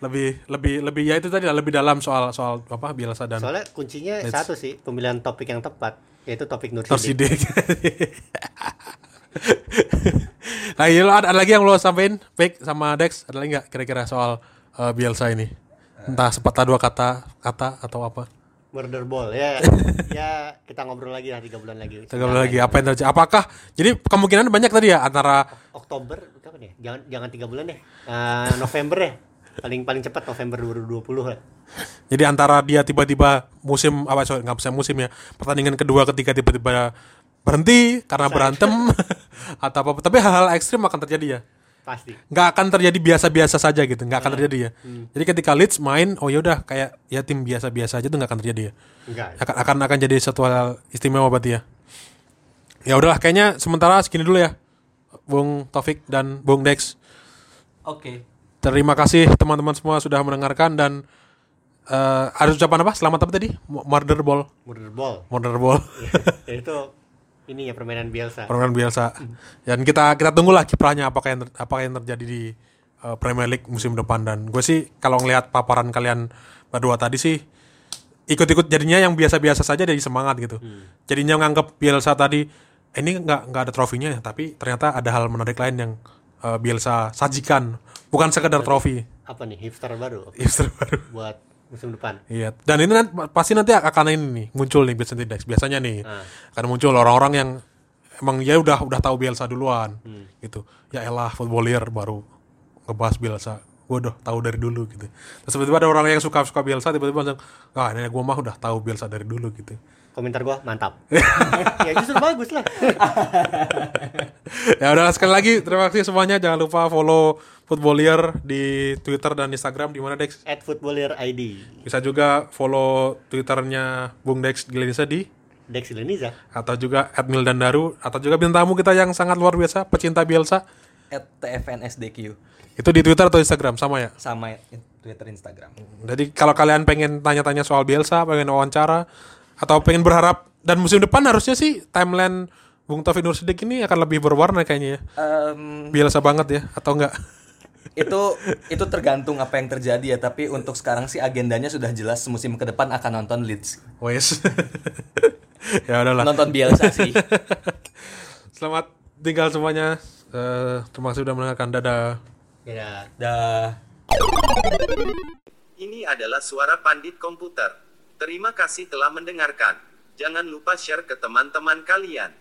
lebih lebih lebih ya itu tadi lah lebih dalam soal soal apa Bielsa dan Soalnya kuncinya Let's- satu sih, pemilihan topik yang tepat, yaitu topik Nur Sidik. Nah, iya lo ada, ada lagi yang lo sampein, Pik sama Dex, ada lagi nggak kira-kira soal uh, Bielsa ini? Entah sepatah dua kata, kata atau apa? Murder Ball ya. ya kita ngobrol lagi lah tiga bulan lagi. Tiga bulan lagi, apa yang terjadi? Apakah jadi kemungkinan banyak tadi ya antara Oktober kapan ya? Jangan jangan tiga bulan deh. Eh, November ya. Paling paling cepat November 2020 lah. jadi antara dia tiba-tiba musim apa sorry nggak bisa musim ya pertandingan kedua ketiga tiba-tiba berhenti karena berantem atau apa tapi hal-hal ekstrim akan terjadi ya Pasti. nggak akan terjadi biasa-biasa saja gitu nggak akan terjadi ya. Jadi ketika Leeds main oh ya udah kayak ya tim biasa-biasa aja tuh nggak akan terjadi ya. Enggak. akan akan akan jadi satu hal istimewa berarti ya. Ya udahlah kayaknya sementara segini dulu ya Bung Taufik dan Bung Dex. Oke. terima kasih teman-teman semua sudah mendengarkan dan eh, ada ucapan apa? Selamat apa tadi? Murder ball. Murder Ball. murder ball. Ya, itu ini ya permainan Bielsa. permainan biasa. Dan kita kita tunggulah kiprahnya apakah yang ter- apakah yang terjadi di uh, Premier League musim depan. Dan gue sih kalau ngelihat paparan kalian berdua tadi sih ikut-ikut jadinya yang biasa-biasa saja jadi semangat gitu. Jadinya nganggap Bielsa tadi "Eh, ini nggak nggak ada trofinya ya tapi ternyata ada hal menarik lain yang uh, Bielsa sajikan. Bukan sekedar trofi. Apa nih hipster baru? Hipster baru. Buat musim depan. Iya, dan ini nanti, pasti nanti akan ini nih muncul nih Vincent Index. Biasanya nih Ah. akan muncul orang-orang yang emang ya udah udah tahu Bielsa duluan gitu. Ya elah footballier baru ngebahas Bielsa. Gue udah tahu dari dulu gitu. Terus tiba-tiba ada orang yang suka suka Bielsa tiba-tiba langsung, ah ini gue mah udah tahu Bielsa dari dulu gitu. Komentar gua mantap. ya justru bagus lah. ya udah sekali lagi terima kasih semuanya. Jangan lupa follow Footballier di Twitter dan Instagram di mana Dex. At Footballer ID. Bisa juga follow Twitternya Bung Dex Gilenisa di Dex Ileniza. atau juga Admil dan Daru atau juga bintang tamu kita yang sangat luar biasa pecinta Bielsa At TFNSDQ itu di Twitter atau Instagram sama ya sama Twitter Instagram. jadi kalau kalian pengen tanya-tanya soal Bielsa pengen wawancara atau pengen berharap dan musim depan harusnya sih timeline Bung Taufik Nur Sidik ini akan lebih berwarna kayaknya ya Em, Bielsa banget ya atau enggak itu itu tergantung apa yang terjadi ya tapi untuk sekarang sih agendanya sudah jelas musim ke depan akan nonton Leeds Wes. ya udahlah. nonton Bielsa sih Selamat tinggal semuanya. Eh, terima kasih sudah mendengarkan. Dadah. Ya. dah Ini adalah suara pandit komputer. Terima kasih telah mendengarkan. Jangan lupa share ke teman-teman kalian.